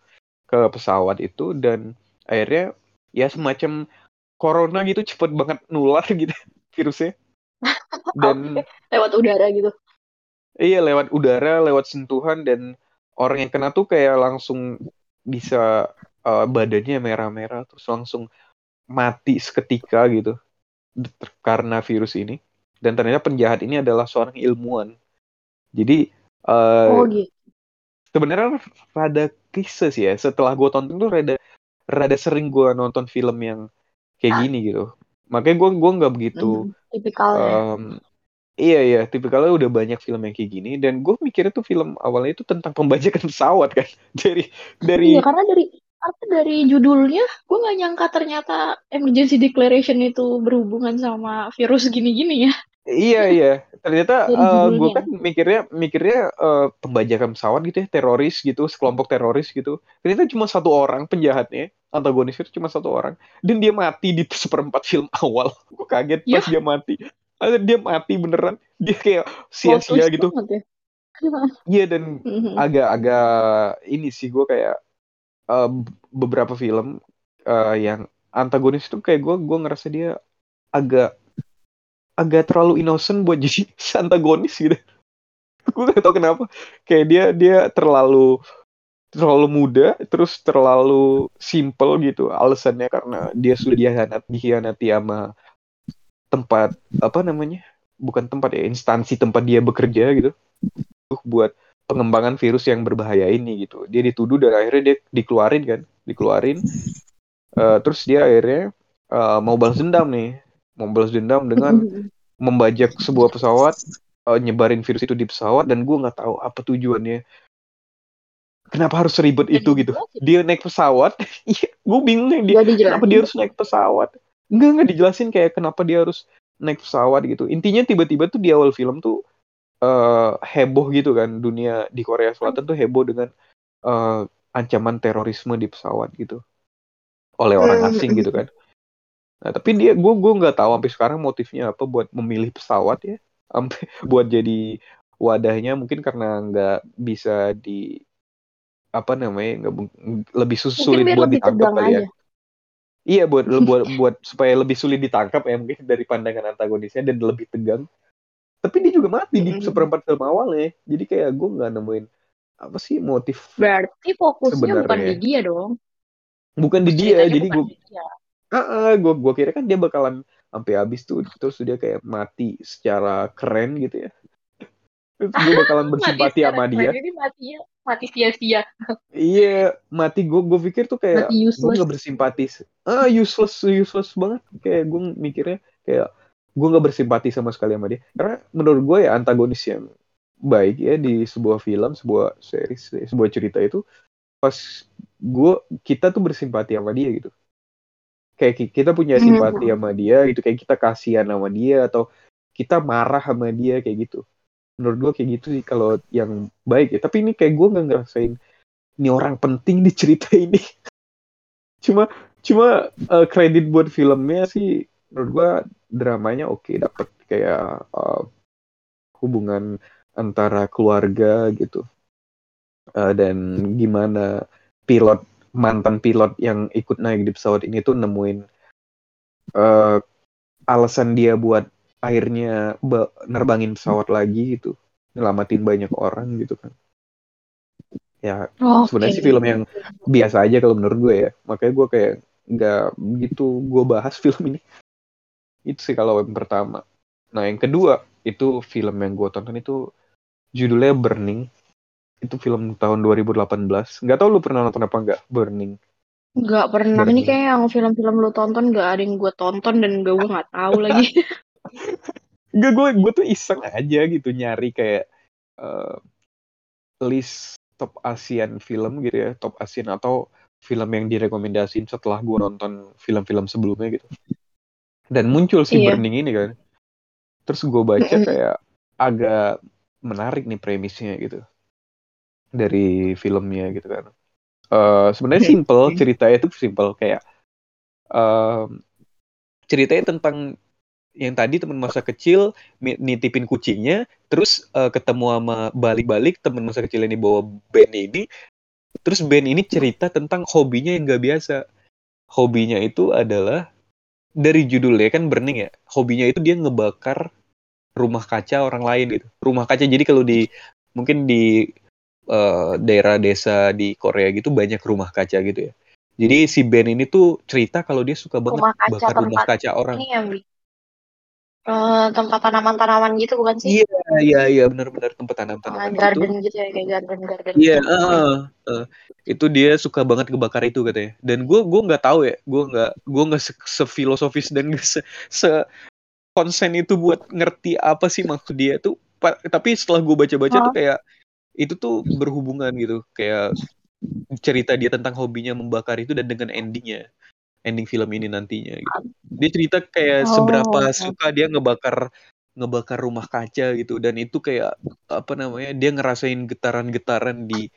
ke pesawat itu dan akhirnya ya semacam corona gitu cepet banget nular gitu virusnya dan. Lewat udara gitu. iya lewat udara lewat sentuhan dan orang yang kena tuh kayak langsung bisa uh, badannya merah-merah terus langsung mati seketika gitu karena virus ini dan ternyata penjahat ini adalah seorang ilmuwan jadi uh, oh, gitu. sebenarnya rada kisah sih ya. Setelah gue tonton tuh rada rada sering gue nonton film yang kayak gini gitu. Makanya gue gue nggak begitu mm, um, iya iya tipikalnya udah banyak film yang kayak gini. Dan gue mikirnya tuh film awalnya itu tentang pembajakan pesawat kan. Dari dari iya karena dari apa dari judulnya gue nggak nyangka ternyata emergency declaration itu berhubungan sama virus gini-gini ya iya iya. Ternyata uh, gue kan mikirnya mikirnya uh, pembajakan pesawat gitu ya teroris gitu sekelompok teroris gitu. Ternyata cuma satu orang penjahatnya antagonis itu cuma satu orang. Dan dia mati di seperempat film awal. Gue kaget ya. pas dia mati. Dia mati beneran dia kayak sia-sia gitu. ya. iya dan mm-hmm. agak-agak ini sih gue kayak uh, beberapa film uh, yang antagonis itu kayak gue gue ngerasa dia agak agak terlalu innocent buat jadi antagonis gitu. Gue gak tau kenapa. Kayak dia dia terlalu terlalu muda terus terlalu simple gitu alasannya karena dia sudah dihianati dihianati sama tempat apa namanya? Bukan tempat ya instansi tempat dia bekerja gitu. Buat pengembangan virus yang berbahaya ini gitu. Dia dituduh dan akhirnya dia dikeluarin kan, dikeluarin. Uh, terus dia akhirnya uh, mau balas dendam nih, mau balas dendam dengan membajak sebuah pesawat, uh, nyebarin virus itu di pesawat dan gue nggak tahu apa tujuannya. Kenapa harus ribet itu gitu? Dia naik pesawat, iya, gue bingung nih dia kenapa dia harus naik pesawat. Enggak nggak dijelasin kayak kenapa dia harus naik pesawat gitu. Intinya tiba-tiba tuh di awal film tuh uh, heboh gitu kan dunia di Korea Selatan tuh heboh dengan uh, ancaman terorisme di pesawat gitu oleh orang hmm. asing gitu kan. Nah, tapi dia gue gue nggak tahu sampai sekarang motifnya apa buat memilih pesawat ya, sampai buat jadi wadahnya mungkin karena nggak bisa di apa namanya nggak lebih sulit buat ditangkap kali ya. Iya buat buat buat supaya lebih sulit ditangkap ya mungkin dari pandangan antagonisnya dan lebih tegang. Tapi dia juga mati di seperempat film awalnya jadi kayak gue nggak nemuin apa sih motif berarti fokusnya sebenarnya. bukan di dia dong. Bukan di dia jadi gue ah uh, gue gue kira kan dia bakalan sampai habis tuh terus dia kayak mati secara keren gitu ya. Terus gue bakalan bersimpati sama dia. ini mati ya mati sia-sia. Iya mati gue gue pikir tuh kayak gue gak bersimpati ah useless useless banget. Kayak gue mikirnya kayak gue nggak bersimpati sama sekali sama dia. Karena menurut gue ya antagonis yang baik ya di sebuah film sebuah series sebuah cerita itu pas gue kita tuh bersimpati sama dia gitu kayak kita punya hmm. simpati sama dia gitu kayak kita kasihan sama dia atau kita marah sama dia kayak gitu. Menurut gue kayak gitu sih kalau yang baik ya. Tapi ini kayak gue nggak ngerasain ini orang penting di cerita ini. Cuma cuma uh, kredit buat filmnya sih menurut gue dramanya oke okay, dapat kayak uh, hubungan antara keluarga gitu. Uh, dan gimana pilot mantan pilot yang ikut naik di pesawat ini tuh nemuin uh, alasan dia buat akhirnya nerbangin pesawat lagi gitu. Nyelamatin banyak orang gitu kan. Ya oh, sebenarnya sih film yang biasa aja kalau menurut gue ya. Makanya gue kayak nggak begitu gue bahas film ini. Itu sih kalau yang pertama. Nah yang kedua itu film yang gue tonton itu judulnya Burning. Itu film tahun 2018. Gak tau lu pernah nonton apa enggak Burning? Gak pernah. Burning. Ini kayak yang film-film lu tonton gak ada yang gue tonton dan gak gue gak tahu lagi. Gak gue gue tuh iseng aja gitu nyari kayak uh, list top Asian film gitu ya, top Asian atau film yang direkomendasiin setelah gue nonton film-film sebelumnya gitu dan muncul si iya. Burning ini kan terus gue baca kayak agak menarik nih premisnya gitu dari filmnya gitu kan. Uh, sebenarnya simple ceritanya itu simple kayak uh, ceritanya tentang yang tadi teman masa kecil nitipin kucingnya terus uh, ketemu sama balik-balik teman masa kecil ini bawa band ini terus band ini cerita tentang hobinya yang gak biasa. Hobinya itu adalah dari judulnya kan burning ya hobinya itu dia ngebakar rumah kaca orang lain gitu. Rumah kaca jadi kalau di mungkin di uh, daerah desa di Korea gitu banyak rumah kaca gitu ya. Jadi si Ben ini tuh cerita kalau dia suka banget Rumah kaca bakar rumah kaca orang. ini yang uh, tempat tanaman-tanaman gitu bukan sih? Iya, iya, iya, benar-benar tempat Uh, tanam-tanaman gitu. garden gitu ya kayak garden-garden Iya, gitu. heeh, heeh. itu dia suka banget ngebakar itu katanya. Dan gue gue nggak tahu ya, gue nggak gue nggak se sefilosofis dan nggak se, se konsen itu buat ngerti apa sih maksud dia tuh. Tapi setelah gue baca-baca tuh Hah? kayak itu tuh berhubungan gitu, kayak cerita dia tentang hobinya membakar itu dan dengan endingnya, ending film ini nantinya gitu. Dia cerita kayak Oh, seberapa oke. suka dia ngebakar ngebakar rumah kaca gitu dan itu kayak apa namanya dia ngerasain getaran-getaran di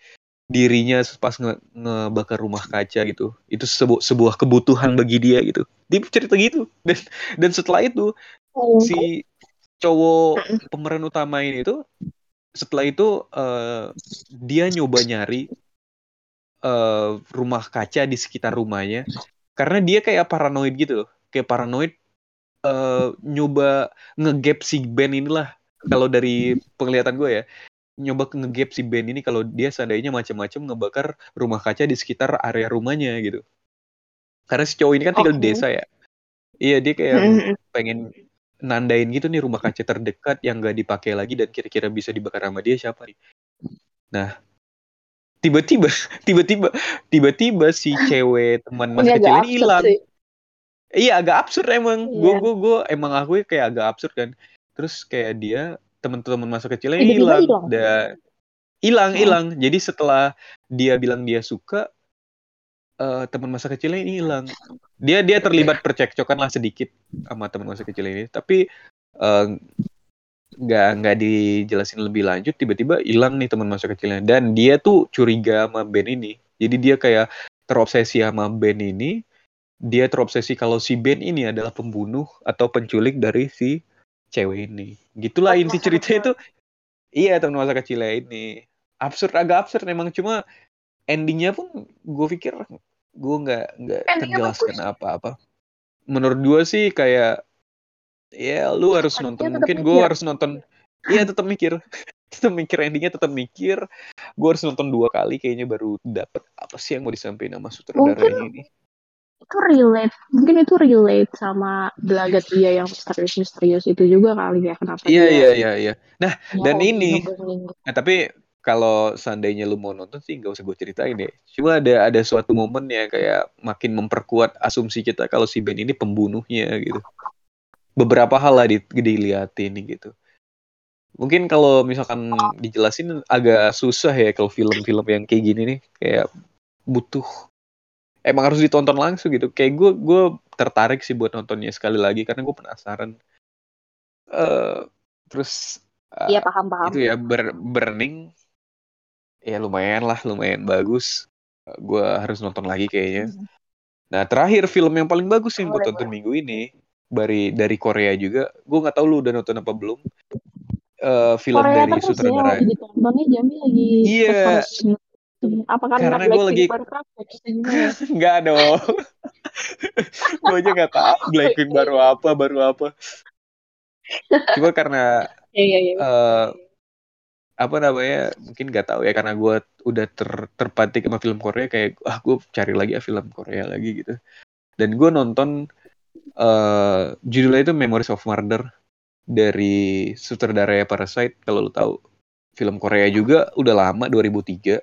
dirinya pas nge ngebakar rumah kaca gitu itu sebu sebuah kebutuhan bagi dia gitu dia cerita gitu dan dan setelah itu Oh. si cowok pemeran utama ini tuh setelah itu eh, dia nyoba nyari eh, rumah kaca di sekitar rumahnya. Karena dia kayak paranoid gitu loh. Kayak paranoid eh, nyoba ngegap si Ben inilah. Kalau dari penglihatan gue ya nyoba ngegap si Ben ini kalau dia seandainya macam-macam ngebakar rumah kaca di sekitar area rumahnya gitu. Karena si cowok ini kan tinggal di Oke. desa ya. Iya dia kayak pengen nandain gitu nih rumah kaca terdekat yang gak dipakai lagi dan kira-kira bisa dibakar sama dia siapa nih? Nah tiba-tiba tiba-tiba tiba-tiba si cewek teman masa kecil ini hilang. iya agak absurd emang. Gue Iya. gue gue emang aku kayak agak absurd kan. Terus kayak dia teman-teman masa kecilnya hilang. hilang. dan hilang hilang. Jadi setelah dia bilang dia suka eh, teman masa kecilnya ini hilang dia dia terlibat percekcokan lah sedikit sama teman masa kecil ini. Tapi eh, nggak nggak dijelasin lebih lanjut tiba-tiba hilang nih teman masa kecilnya. Dan dia tuh curiga sama Ben ini. Jadi dia kayak terobsesi sama Ben ini. Dia terobsesi kalau si Ben ini adalah pembunuh atau penculik dari si cewek ini. Gitulah Oh, inti masa cerita kecil. itu. Iya teman masa kecilnya ini. Absurd agak absurd. Memang cuma endingnya pun gue pikir gue nggak nggak terjelaskan bagus. apa-apa menurut gue sih kayak ya lu harus Endingnya nonton mungkin gue harus nonton iya tetap mikir tetap mikir endingnya tetap mikir gue harus nonton dua kali kayaknya baru dapet apa sih yang mau disampaikan sama Mungkin ini itu relate. Mungkin itu relate sama gelagat dia yang misterius-misterius itu juga kali ya. Kenapa iya iya iya iya nah punya dan ini nah tapi kalau seandainya lu mau nonton sih nggak usah gue ceritain deh cuma ada ada suatu momen yang kayak makin memperkuat asumsi kita kalau si Ben ini pembunuhnya gitu. Beberapa hal lah di, diliatin gitu. Mungkin kalau misalkan dijelasin agak susah ya kalau film-film yang kayak gini nih kayak butuh emang harus ditonton langsung gitu. Kayak gue gue tertarik sih buat nontonnya sekali lagi karena gue penasaran. Eh terus Iya paham-paham. itu ya ber burning ya lumayan lah lumayan bagus. Gue harus nonton lagi kayaknya. Hmm. nah terakhir film yang paling bagus yang gue tonton minggu ini dari dari Korea juga. Gue nggak tahu lu udah nonton apa belum. Eh, film Korea dari ya sutradara. lagi ditontonnya Jambi lagi Iya. apa karena Karena Blackpink lagi- nggak dong. Gue aja nggak tahu Blackpink baru apa baru apa. Cuma karena Iya iya iya. eh apa namanya mungkin nggak tahu ya karena gue udah ter, terpatik sama film Korea kayak ah gue cari lagi ya film Korea lagi gitu. Dan gue nonton eh judulnya itu Memories of Murder dari sutradara Parasite kalau lo tahu. Film Korea juga udah lama 2003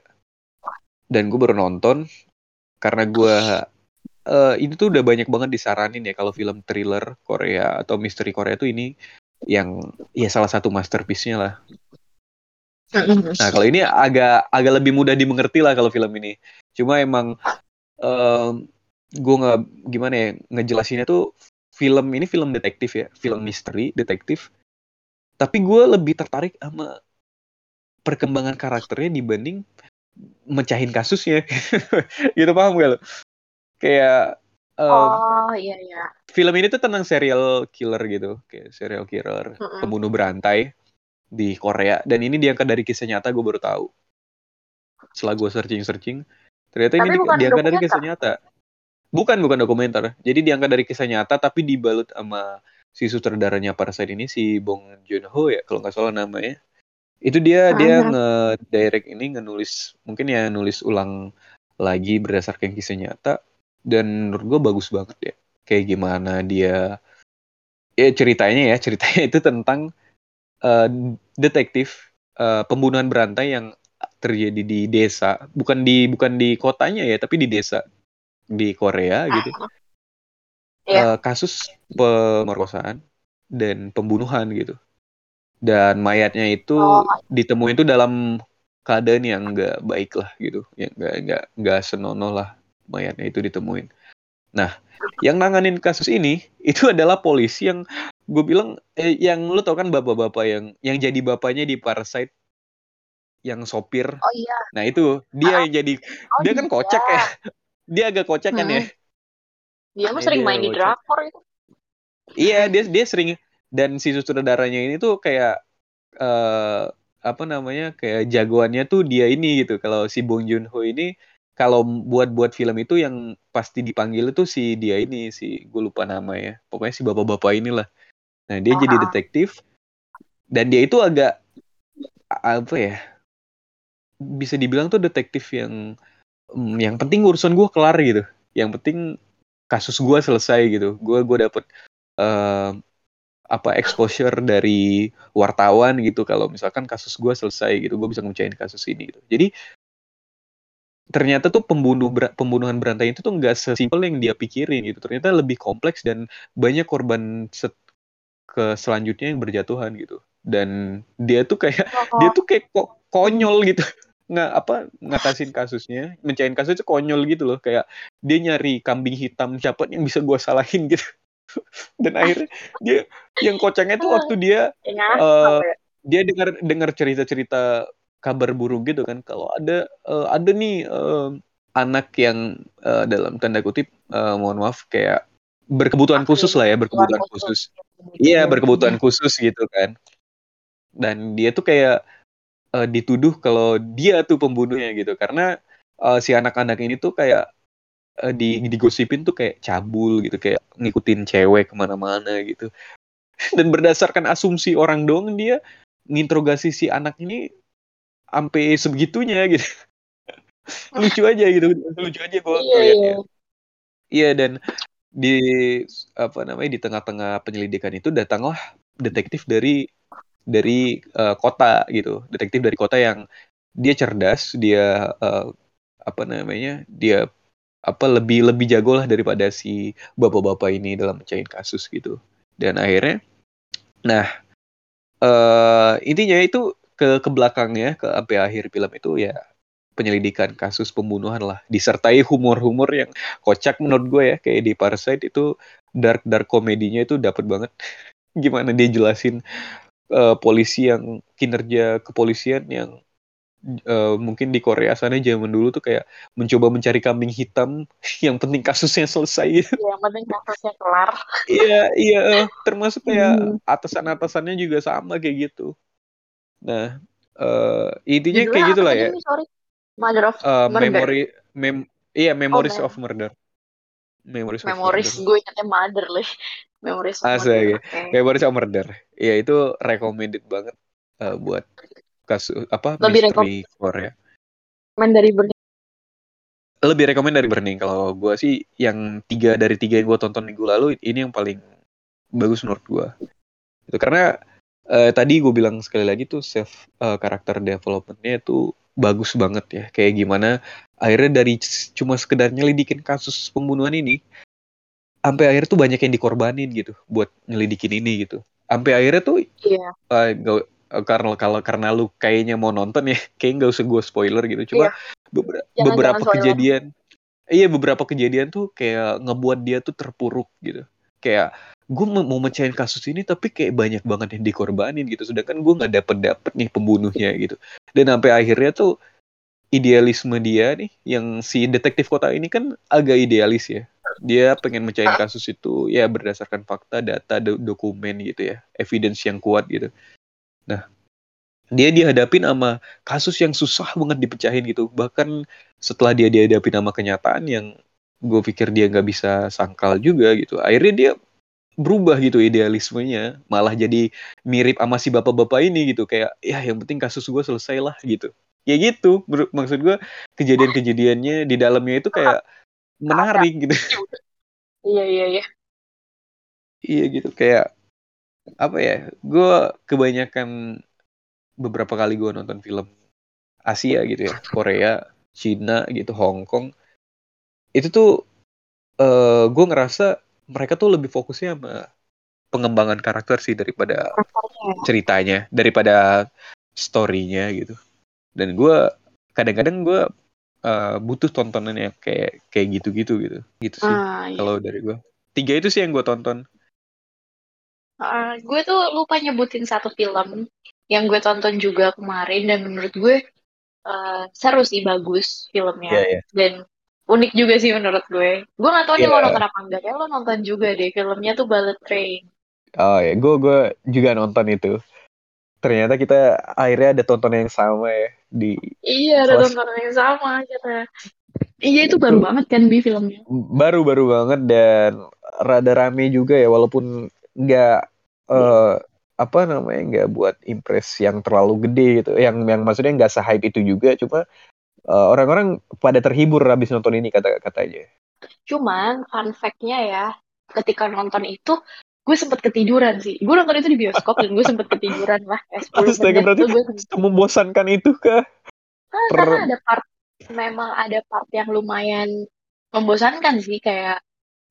dan gue baru nonton karena gue eh ini tuh udah banyak banget disaranin ya kalau film thriller Korea atau misteri Korea tuh ini yang ya salah satu masterpiece-nya lah Nah, kalau ini agak agak lebih mudah dimengerti lah kalau film ini. Cuma emang em, gue nggak gimana ya ngejelasinnya tuh film ini film detektif ya, film misteri detektif. Tapi gue lebih tertarik sama perkembangan karakternya dibanding mecahin kasusnya. gitu paham gak lo? Kayak em, Oh iya iya. film ini tuh tentang serial killer gitu, kayak serial killer, Mm-mm. pembunuh berantai di Korea. Dan ini diangkat dari kisah nyata, gue baru tahu. Setelah gue searching-searching, ternyata ini Tapi di- bukan diangkat dari kisah nyata. Bukan, bukan dokumenter. Jadi diangkat dari kisah nyata, tapi dibalut sama si sutradaranya Parasite ini, si Bong Joon-ho ya, kalau nggak salah namanya. itu dia dia Mhm. nge direct ini ngenulis mungkin ya nulis ulang lagi berdasarkan kisah nyata dan menurut gue bagus banget ya kayak gimana dia ya ceritanya ya ceritanya itu tentang eh, detektif eh, pembunuhan berantai yang terjadi di desa. Bukan di bukan di kotanya ya tapi di desa. Di Korea gitu. Iya. Eh, kasus pemerkosaan dan pembunuhan gitu. Dan mayatnya itu Oh. ditemuin itu dalam keadaan yang nggak baik lah gitu. Yang nggak nggak nggak senonoh lah mayatnya itu ditemuin. Nah yang nanganin kasus ini itu adalah polisi yang gue bilang eh, yang lu tau kan bapak-bapak yang yang jadi bapaknya di Parasite yang sopir Oh iya. nah itu dia yang jadi Oh, dia kan kocak ya dia agak kocak kan ya Dia mah Iya, sering dia main di drakor itu. Iya, dia dia sering dan si sutradaranya ini tuh kayak eh apa namanya? kayak jagoannya tuh dia ini gitu. Kalau si Bong Joon Ho ini kalau buat-buat film itu yang pasti dipanggil itu si dia ini si gue lupa nama ya. Pokoknya si bapak-bapak inilah. Nah, dia jadi Ah. detektif dan dia itu agak apa ya? Bisa dibilang tuh detektif yang mm, yang penting urusan gue kelar gitu. Yang penting kasus gue selesai gitu. Gue gue dapet eh, apa exposure dari wartawan gitu kalau misalkan kasus gue selesai gitu gue bisa ngecain kasus ini gitu jadi ternyata tuh pembunuh ber- pembunuhan berantai itu tuh nggak sesimpel yang dia pikirin gitu ternyata lebih kompleks dan banyak korban set- ke selanjutnya yang berjatuhan gitu. Dan dia tuh kayak dia tuh kayak kok konyol gitu. Nggak apa ngatasin kasusnya mencain kasus itu konyol gitu loh. Kayak dia nyari kambing hitam siapa yang bisa gue salahin gitu. Dan akhirnya dia yang kocaknya tuh waktu dia Ya, ya? dia dengar dengar cerita-cerita kabar burung gitu kan. Kalau ada eh, ada nih eh, anak yang eh, dalam tanda kutip eh, mohon maaf kayak berkebutuhan khusus ya? lah ya berkebutuhan khusus Iya berkebutuhan khusus gitu kan. Dan dia tuh kayak eh, dituduh kalau dia tuh pembunuhnya gitu karena eh, si anak-anak ini tuh kayak eh, di digosipin tuh kayak cabul gitu kayak ngikutin cewek ke mana-mana gitu. Dan berdasarkan asumsi orang dong dia nginterogasi si anak ini sampai sebegitunya gitu. Lucu aja gitu, lucu aja gue Iya, ngeliatnya. iya. Iya dan di apa namanya di tengah-tengah penyelidikan itu datanglah detektif dari dari eh, kota gitu, detektif dari kota yang dia cerdas, dia eh, apa namanya dia apa lebih lebih jago lah daripada si bapak-bapak ini dalam mencari kasus gitu. Dan akhirnya, nah eh intinya itu ke ke belakangnya ke sampai akhir film itu ya penyelidikan kasus pembunuhan lah disertai humor-humor yang kocak menurut gue ya kayak di Parasite itu dark dark komedinya itu dapat banget gimana dia jelasin eh, polisi yang kinerja kepolisian yang eh, mungkin di Korea sana zaman dulu tuh kayak mencoba mencari kambing hitam yang penting kasusnya selesai gitu. Yang penting kasusnya kelar. iya iya eh, termasuk kayak Hmm. atasan-atasannya juga sama kayak gitu nah eh, intinya Judulnya kayak gitulah ya nih, sorry. Mother of Eh, Murder. memory mem iya memories mem- of murder memories, Memories of murder gue ingatnya Mother lah. Memories of Astaga. Murder. Oke. memories of murder ya itu recommended banget eh, buat kasus apa Lebih misteri Korea Main dari Burning. lebih rekomend dari Burning kalau gue sih yang tiga dari tiga yang gue tonton minggu lalu ini yang paling bagus menurut gue itu karena eh, tadi gue bilang sekali lagi tuh self eh, karakter developmentnya itu bagus banget ya. Kayak gimana akhirnya dari cuma sekedar nyelidikin kasus pembunuhan ini sampai akhirnya tuh banyak yang dikorbanin gitu buat nyelidikin ini gitu. Sampai akhirnya tuh Iya. eh, nggak- eh, karena kalau karena lu kayaknya mau nonton ya kayak nggak usah gue spoiler gitu. Cuma bebera- Jangan- beberapa jangan kejadian iya beberapa kejadian tuh kayak ngebuat dia tuh terpuruk gitu. Kayak gue mau, mecahin kasus ini tapi kayak banyak banget yang dikorbanin gitu. Sedangkan gue nggak dapet dapet nih pembunuhnya gitu. Dan sampai akhirnya tuh idealisme dia nih yang si detektif kota ini kan agak idealis ya. Dia pengen mecahin kasus itu ya berdasarkan fakta data do- dokumen gitu ya. Evidence yang kuat gitu. Nah dia dihadapin sama kasus yang susah banget dipecahin gitu. Bahkan setelah dia dihadapin sama kenyataan yang gue pikir dia nggak bisa sangkal juga gitu akhirnya dia berubah gitu idealismenya malah jadi mirip sama si bapak-bapak ini gitu kayak ya yang penting kasus gue selesai lah gitu. Ya gitu maksud gue kejadian-kejadiannya di dalamnya itu kayak menarik gitu. Iya iya iya. Iya gitu kayak apa ya gue kebanyakan beberapa kali gue nonton film Asia gitu ya Korea Cina gitu Hong Kong itu tuh uh, gue ngerasa mereka tuh lebih fokusnya sama pengembangan karakter sih daripada ceritanya, daripada storynya gitu. Dan gue kadang-kadang gue uh, butuh tontonan yang kayak kayak gitu-gitu gitu, gitu sih. Ah, iya. Kalau dari gue, tiga itu sih yang gue tonton. Uh, gue tuh lupa nyebutin satu film yang gue tonton juga kemarin dan menurut gue uh, seru sih bagus filmnya yeah, yeah. dan unik juga sih menurut gue. Gue gak tau yeah. nih lo nonton apa enggak, kayak lo nonton juga deh filmnya tuh Bullet Train. Oh ya, gue gue juga nonton itu. Ternyata kita akhirnya ada tontonan yang sama ya di. Iya, ada tontonan yang sama kita. Iya itu baru banget kan bi filmnya. Baru baru banget dan rada rame juga ya walaupun nggak uh, apa namanya nggak buat impress yang terlalu gede gitu. Yang yang maksudnya nggak se-hype itu juga cuma uh, orang-orang pada terhibur habis nonton ini kata katanya. Cuman fun fact-nya ya, ketika nonton itu gue sempet ketiduran sih. Gue nonton itu di bioskop dan gue sempet ketiduran lah. Eh, Astaga, berarti gue membosankan itu kah? Nah, per... Karena ada part, memang ada part yang lumayan membosankan sih. Kayak,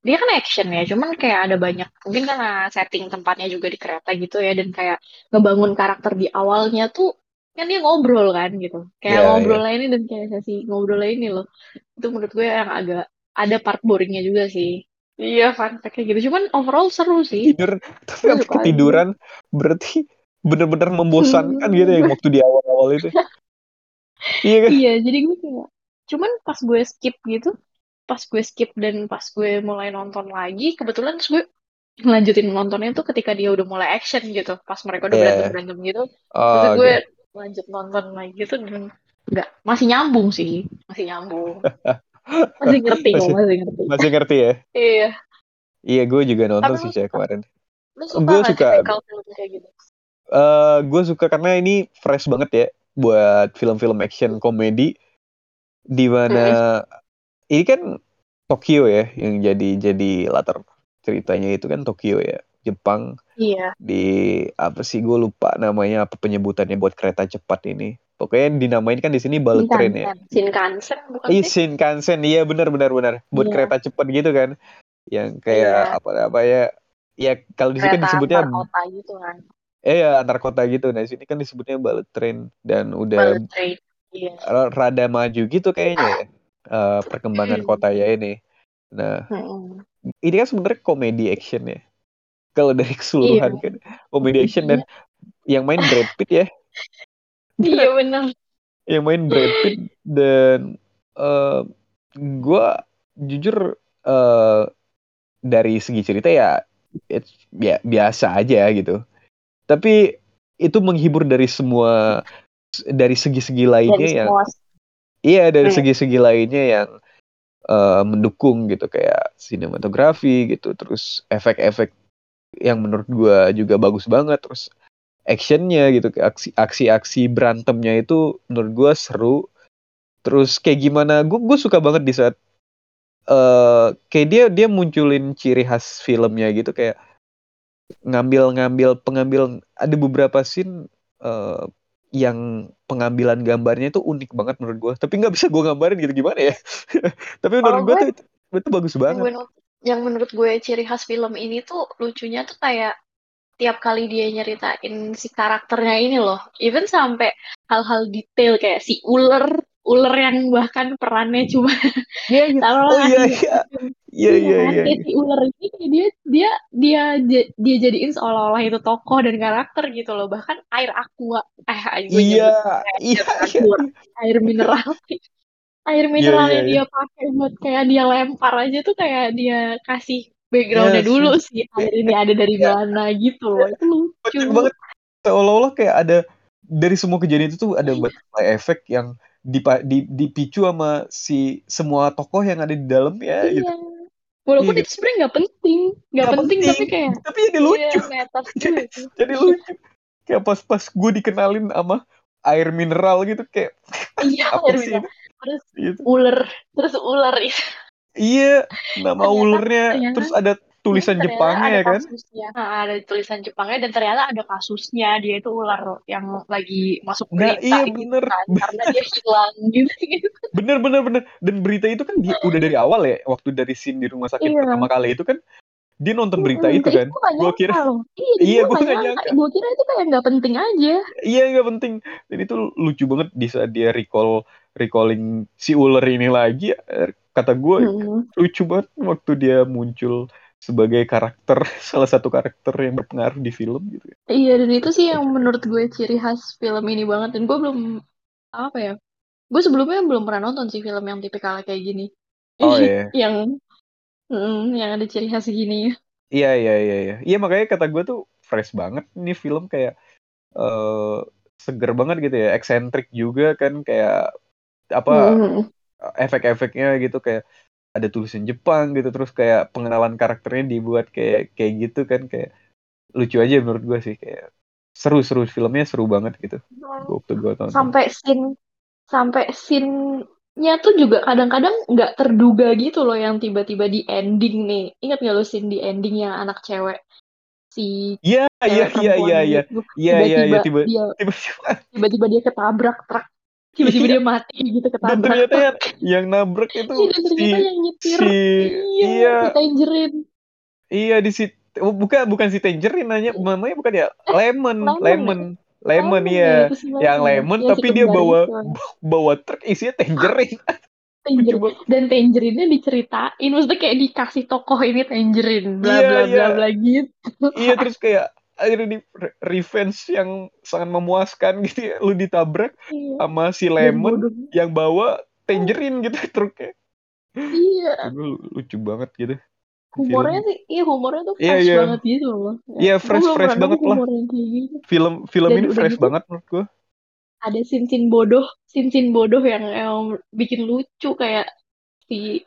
dia kan action ya, cuman kayak ada banyak, mungkin karena setting tempatnya juga di kereta gitu ya, dan kayak ngebangun karakter di awalnya tuh kan dia ngobrol kan gitu. Kayak yeah, ngobrol yeah. ini dan kayak sesi ngobrol ini loh. Itu menurut gue yang agak ada part boringnya juga sih. Iya fun fact kayak gitu. Cuman overall seru sih. Tidur tapi kan ketiduran berarti bener-bener membosankan gitu yang waktu di awal-awal itu. Iya kan? Iya jadi gue kayak cuman pas gue skip gitu pas gue skip dan pas gue mulai nonton lagi kebetulan terus gue ngelanjutin nontonnya tuh ketika dia udah mulai action gitu. Pas mereka udah yeah. berantem berantem gitu oh, terus gue okay lanjut nonton lagi tuh dan nggak masih nyambung sih. Masih nyambung. Masih ngerti masih, kok masih ngerti. masih ngerti ya? Iya. Iya gue juga nonton sih cek kemarin. gue suka kayak gitu? Uh, gue suka karena ini fresh banget ya buat film-film action komedi. Di mana hmm. ini kan Tokyo ya yang jadi jadi latar ceritanya itu kan Tokyo ya Jepang iya. di apa sih gue lupa namanya apa penyebutannya buat kereta cepat ini pokoknya dinamain kan di sini bullet train ya Shinkansen bukan sih Shinkansen iya benar benar benar buat iya. kereta cepat gitu kan yang kayak iya. apa apa ya ya kalau di sini kan disebutnya antar kota gitu kan eh ya antar kota gitu nah di sini kan disebutnya bullet train dan udah bullet train. Iya. rada maju gitu kayaknya ya uh, perkembangan kota ya ini nah hmm. ini kan sebenarnya komedi action ya kalau dari keseluruhan iya. kan komedi action dan yang main Brad Pitt ya iya benar yang main Brad Pitt dan uh, eh, gue jujur uh, dari segi cerita ya ya biasa aja gitu tapi itu menghibur dari semua dari segi-segi lainnya dari yang semua. iya dari hmm. segi-segi lainnya yang uh, mendukung gitu kayak sinematografi gitu terus efek-efek yang menurut gue juga bagus banget. Terus actionnya gitu aksi aksi aksi berantemnya itu menurut gue seru. Terus kayak gimana gue gue suka banget di saat uh, kayak dia dia munculin ciri khas filmnya gitu kayak ngambil-ngambil pengambil ada beberapa scene uh, yang pengambilan gambarnya itu unik banget menurut gue tapi nggak bisa gue gambarin gitu gimana ya? Tapi menurut gue tuh itu, itu bagus banget yang menurut gue ciri khas film ini tuh lucunya tuh kayak tiap kali dia nyeritain si karakternya ini loh, even sampai hal-hal detail kayak si ular, ular yang bahkan perannya cuma yeah, yeah. oh iya iya. Iya iya iya si ular ini dia dia dia dia jadiin seolah-olah itu tokoh dan karakter gitu loh. Bahkan air aqua. Eh gue iya iya. air mineral air iya, mineral yeah, yeah, dia pakai buat kayak dia lempar aja tuh kayak dia kasih backgroundnya yes, dulu yes. sih air ini ada dari yeah. mana gitu loh itu lucu banget seolah-olah kayak ada dari semua kejadian itu tuh ada iya. butterfly effect yang dipa, di, dipicu sama si semua tokoh yang ada di dalam ya iya. gitu. Walaupun Iya. itu sebenarnya nggak penting, nggak Nggak penting, tapi kayak tapi jadi lucu iya, netas jadi, gitu. jadi lucu kayak pas pas gue dikenalin sama air mineral gitu kayak Iya, apa air sih mineral. Terus Gitu. ular, terus ular itu. iya nama Ternyata- ulernya ternyata- terus ada tulisan Jepangnya ada ya kan kasusnya. Nah, ada tulisan Jepangnya dan ternyata ada kasusnya dia itu ular yang lagi masuk Nah, berita iya, gitu bener. kan, karena dia hilang gitu. bener bener bener dan berita itu kan di- udah dari awal ya waktu dari scene di rumah sakit Iya. pertama kali itu kan dia nonton berita Mm-mm, itu kan Gue kira. Iya, Iya, gue gak nggak nyangka. Gue kira itu kayak gak penting aja. iya nggak penting dan itu lucu banget di saat dia recall recalling si ular ini lagi eh, kata gue Hmm. lucu banget waktu dia muncul sebagai karakter salah satu karakter yang berpengaruh di film gitu ya. Iya, dan itu sih yang menurut gue ciri khas film ini banget. Dan gue belum, apa ya, gue sebelumnya belum pernah nonton sih film yang tipikal kayak gini. Oh, iya. yang, mm, yang ada ciri khas gini. Iya iya iya iya. Iya makanya kata gue tuh fresh banget nih film kayak eh seger banget gitu ya, eksentrik juga kan kayak apa Hmm. efek-efeknya gitu kayak ada tulisan Jepang gitu terus kayak pengenalan karakternya dibuat kayak kayak gitu kan kayak lucu aja menurut gue sih kayak seru-seru filmnya seru banget gitu. Waktu gue tonton. Sampai scene, sampai scene-nya tuh juga kadang-kadang nggak terduga gitu loh yang tiba-tiba di ending nih. Ingat nggak lo scene di ending yang anak cewek si Iya iya iya iya iya. Iya iya dia tiba-tiba dia ketabrak truk. Tiba-tiba Iya. dia mati gitu dan ketabrak ternyata truk. yang, yang nabrak itu Iya, dan si ternyata yang nyetir si iya, iya si Tangerine. iya di si oh, bukan bukan si Tangerine nanya namanya bukan ya lemon Lemon lemon lemon Lemon iya ya, yang Lemon ya. si tapi dia bawa itu. bawa truk isinya Tangerine Tangerine. Dan Tangerine-nya diceritain, maksudnya kayak dikasih tokoh ini Tangerine, bla Iya, bla bla iya. bla gitu. iya terus kayak akhirnya di re- revenge yang sangat memuaskan gitu ya lu ditabrak Iya. sama si lemon bodoh. yang bawa Tangerine gitu truknya Iya. itu lucu banget gitu Humornya Film. sih, iya humornya tuh Iya, fresh iya. banget gitu loh. Iya, Gua fresh- fresh nemu banget lah. gitu. film film Dan ini fresh gitu- banget menurut gua Ada sin-sin bodoh, sin-sin bodoh yang, yang bikin lucu kayak si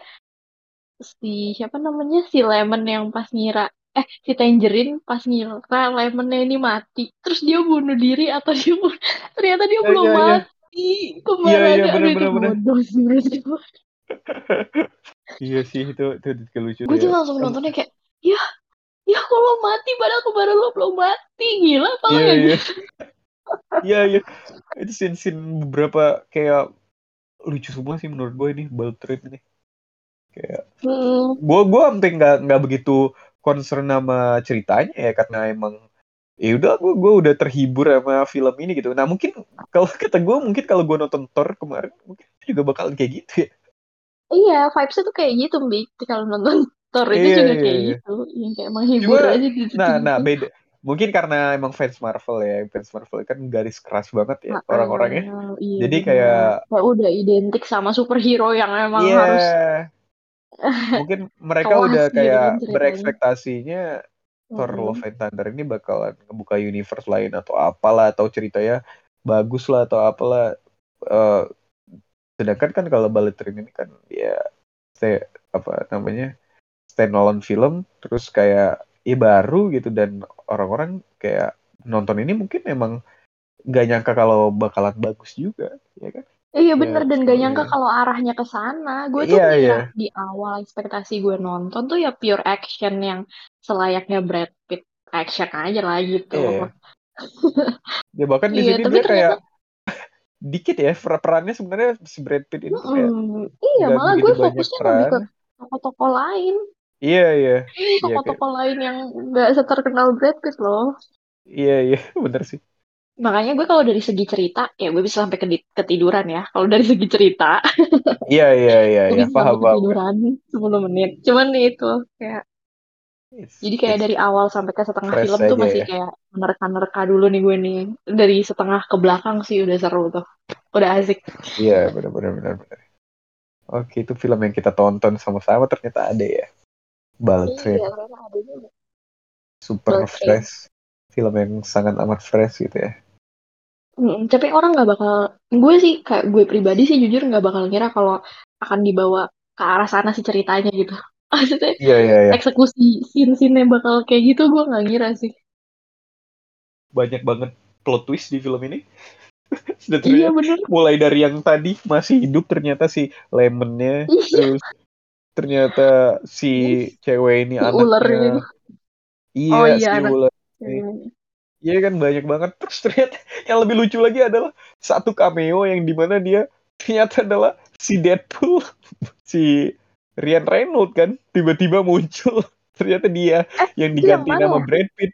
si siapa namanya si Lemon yang pas ngira eh si Tangerine pas ngira Lemonnya ini mati. Terus dia bunuh diri atau dia bunuh, ternyata dia Iya, belum iya. mati. Ke mana Iya, iya, aja bener, bener, bener. bodoh sih iya sih itu itu, itu lucu gue tuh ya. langsung nontonnya kayak ya ya kalau mati padahal kemarin lo belum mati. Gila apa iya kayak iya. Iya itu scene scene beberapa kayak lucu semua sih menurut gue ini bullet train ini. Kayak Hmm, gue gue sampai nggak nggak begitu concern sama ceritanya ya karena emang ya udah gue gue udah terhibur sama film ini gitu. Nah mungkin kalau kata gue mungkin kalau gue nonton Thor kemarin mungkin juga bakal kayak gitu ya. Iya vibesnya tuh kayak gitu Mbak. Kalau nonton Thor itu Iya, juga iya, kayak iya. gitu. Yang kayak menghibur Cuma, aja gitu. nah nah beda. Mungkin karena emang fans Marvel ya fans Marvel kan garis keras banget ya orang-orangnya. iya, Jadi kayak- kayak udah identik sama superhero yang emang Iya. harus mungkin mereka kelas udah kayak kan berekspektasinya Thor Mm-mm. Love and Thunder ini bakalan ngebuka universe lain atau apalah atau ceritanya bagus lah atau apalah. Eh, sedangkan kan kalau Bullet Train ini kan ya stay, apa namanya standalone film terus kayak ya baru gitu dan orang-orang kayak nonton ini mungkin emang gak nyangka kalau bakalan bagus juga ya kan Iya Ya, bener dan gak nyangka iya. kalau arahnya ke sana. Gue tuh Iya, kira iya. di awal ekspektasi gue nonton tuh ya pure action yang selayaknya Brad Pitt action aja lah gitu. Iya. ya bahkan di Iya, sini dia kayak ternyata- dikit ya per- perannya sebenarnya si Brad Pitt kayak Mm-mm. Iya malah gue fokusnya lebih ke peran. tokoh-tokoh lain. iya iya Ini Iya, tokoh-tokoh lain yang gak seterkenal Brad Pitt loh. iya iya bener sih Makanya gue kalau dari segi cerita, ya gue bisa sampai kedi- ketiduran ya. Kalau dari segi cerita, iya iya iya gue iya bisa paham sampai paham ketiduran 10 menit. Cuman itu kayak It's- Jadi kayak it's- dari awal sampai ke setengah film tuh masih ya. kayak menerka-nerka dulu nih gue nih. Dari setengah ke belakang sih udah seru tuh. Udah asik. iya bener bener bener oke itu film yang kita tonton sama-sama ternyata ada ya Bullet Train Iya, ternyata ada juga. super Bullet fresh film yang sangat amat fresh gitu ya Mm, tapi orang nggak bakal, gue sih kayak gue pribadi sih jujur nggak bakal ngira kalau akan dibawa ke arah sana sih ceritanya gitu. maksudnya Iya iya iya. eksekusi scene-scene bakal kayak gitu gue nggak ngira sih Banyak banget plot twist di film ini. Sudah iya bener mulai dari yang tadi masih hidup ternyata si Lemonnya, iya terus ternyata si cewek ini si ular anaknya. gitu Iya, oh iya si anak ular ini. Iya kan banyak banget. Terus ternyata yang lebih lucu lagi adalah satu cameo yang di mana dia ternyata adalah si Deadpool, si Ryan Reynolds kan tiba-tiba muncul. Ternyata dia eh yang yang diganti mana nama ya Brad Pitt.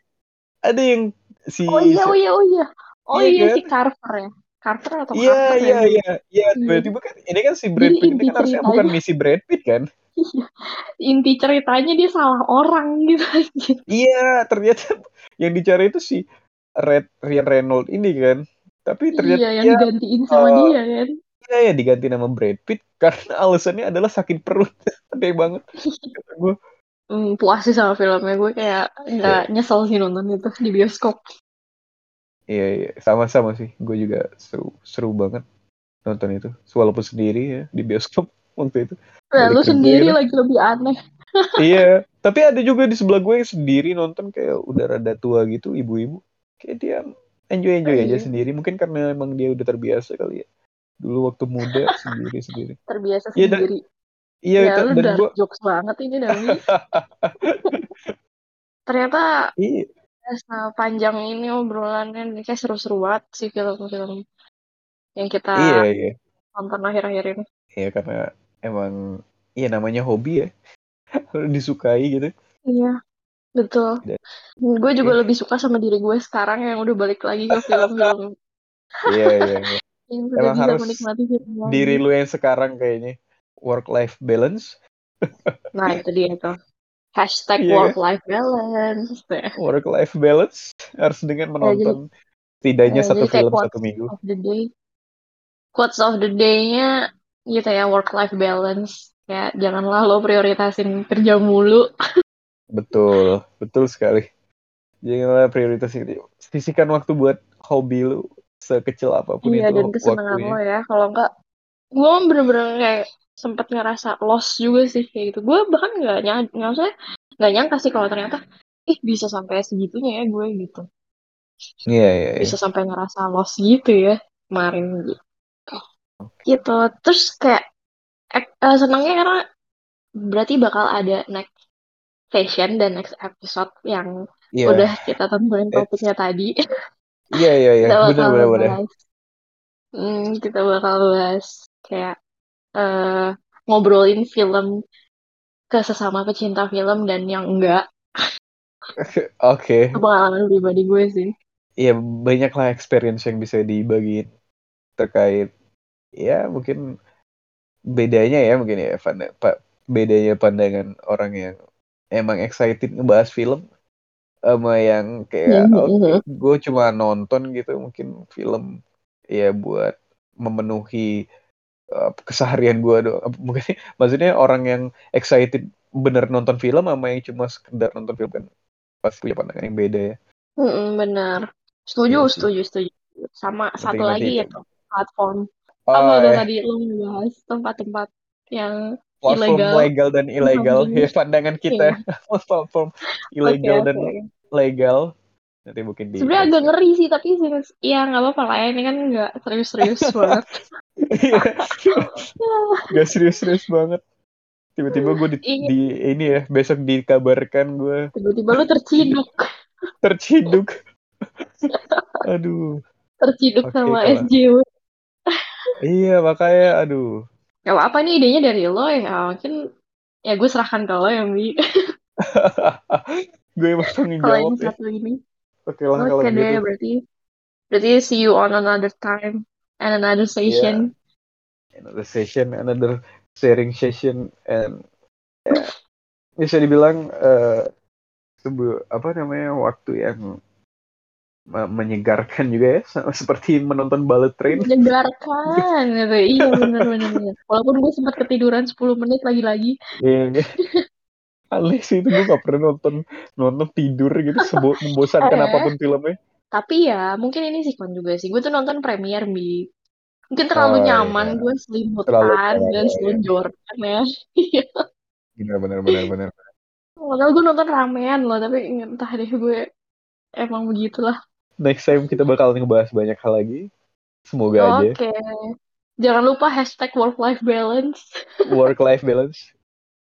Ada yang si oh iya oh iya oh iya oh iya iya kan? si Carver ya Carver atau Iya Carter iya ya iya iya. Iya. Tiba-tiba kan ini kan si Brad Pitt ini kan harusnya bukan misi Brad Pitt kan? Iya inti ceritanya dia salah orang gitu aja Iya, ternyata yang dicari itu si Red Ryan Reynolds ini kan. Tapi ternyata iya yang dia digantiin sama eh, dia kan Iya ya diganti nama Brad Pitt karena alasannya adalah sakit perut. Aneh banget gue. hmm, puas sih sama filmnya gue kayak nggak Iya, nyesel sih nonton itu di bioskop iya, iya. sama-sama sih. Gue juga seru, seru banget nonton itu. Walaupun sendiri ya di bioskop waktu itu. Nah, lu sendiri gitu. lagi lebih aneh Iya, tapi ada juga di sebelah gue yang sendiri nonton kayak udah rada tua gitu, ibu-ibu. Kayak dia enjoy-enjoy Oh, aja iya. sendiri. Mungkin karena emang dia udah terbiasa kali ya. Dulu waktu muda sendiri-sendiri. terbiasa Iya, dan- sendiri Iya, ya lu dan gue jokes banget ini Dami ternyata iya, panjang ini obrolannya ini kayak seru-seru banget sih film-film yang kita iya, iya. tonton akhir-akhir ini Iya karena emang iya namanya hobi ya. Disukai gitu. iya betul Dan- gue juga Oke. lebih suka sama diri gue sekarang yang udah balik lagi ke film-film Iya, iya, iya. yang Emang harus menikmati film. Diri lu yang sekarang kayaknya work life balance, nah itu dia tuh hashtag Iya, kan? work life balance work life balance harus dengan menonton setidaknya Ya, satu jadi kayak film quotes satu minggu. of the day quotes of the day-nya gitu ya work life balance ya janganlah lo prioritasin kerja mulu Betul, betul sekali. Janganlah prioritas itu. Sisihkan waktu buat hobi lu sekecil apa pun iya itu dan kesenangan waktunya. lo ya kalau enggak gue bener-bener kayak sempet ngerasa lost juga sih kayak gitu gue bahkan nggak nyangka nggak usah nggak nyangka sih kalau ternyata ih bisa sampai segitunya ya gue gitu Iya, iya, iya. bisa sampai ngerasa lost gitu ya kemarin gitu gitu. Terus kayak eh, eh, senangnya karena berarti bakal ada next session dan next episode yang Iya, udah kita tentuin topiknya tadi. Iya, iya, iya. Benar, benar, benar. hmm, kita bakal bahas kayak eh ngobrolin film ke sesama pecinta film dan yang enggak. Oke. itu pengalaman pribadi gue sih. Iya, banyaklah experience yang bisa dibagiin terkait ya mungkin bedanya ya mungkin ya pand- pa- bedanya pandangan orang yang emang excited ngebahas film sama yang kayak Mhm, oke mhm. gue cuma nonton gitu mungkin film ya buat memenuhi uh, keseharian gue doang mungkin maksudnya orang yang excited bener nonton film sama yang cuma sekedar nonton film kan pasti punya pandangan yang beda ya Mm-mm, benar setuju sih. setuju setuju sama Penting satu lagi itu. ya tuh Oh, apa tuh eh, tadi lu ngebahas tempat-tempat yang platform ilegal. legal dan ilegal ya pandangan kita platform ilegal Oke, dan oke. legal nanti mungkin di sebenarnya agak ngeri sih tapi sih- ya nggak apa-apa lah ya ini kan nggak serius-serius banget Iya. Gak serius-serius banget. Tiba-tiba gue di, di ini ya besok dikabarkan gue tiba-tiba lu terciduk terciduk. Aduh. terciduk Oke, sama kalau- SJW Iya makanya aduh. Gak apa-apa nih idenya dari lo ya mungkin ya gue serahkan ke lo yang bi gue emang tanggung jawab yang ya. satu ini Oke lah kalau oke deh gitu. berarti berarti see you on another time and another session Another session, another sharing session, and ya, bisa dibilang eh sebu- apa namanya waktu yang menyegarkan juga ya, seperti menonton bullet train. menyegarkan gitu iya benar benar walaupun gue sempat ketiduran 10 menit lagi-lagi Iya. Aneh sih itu gue gak pernah nonton nonton tidur gitu sebo- membosankan Eh. apa pun filmnya. tapi ya mungkin ini sih kan juga sih gue tuh nonton premier bi mungkin terlalu Oh, nyaman iya. gue Terlalu selimutan nyaman, dan iya. selonjoran ya Iya. benar benar benar benar Padahal gue nonton ramean loh, tapi entah deh gue emang begitulah. Next time kita bakal ngebahas banyak hal lagi semoga aja Oke. Jangan lupa hashtag work life balance. work life balance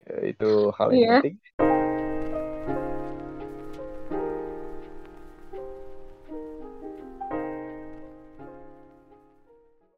Eh, itu hal yang Iya. penting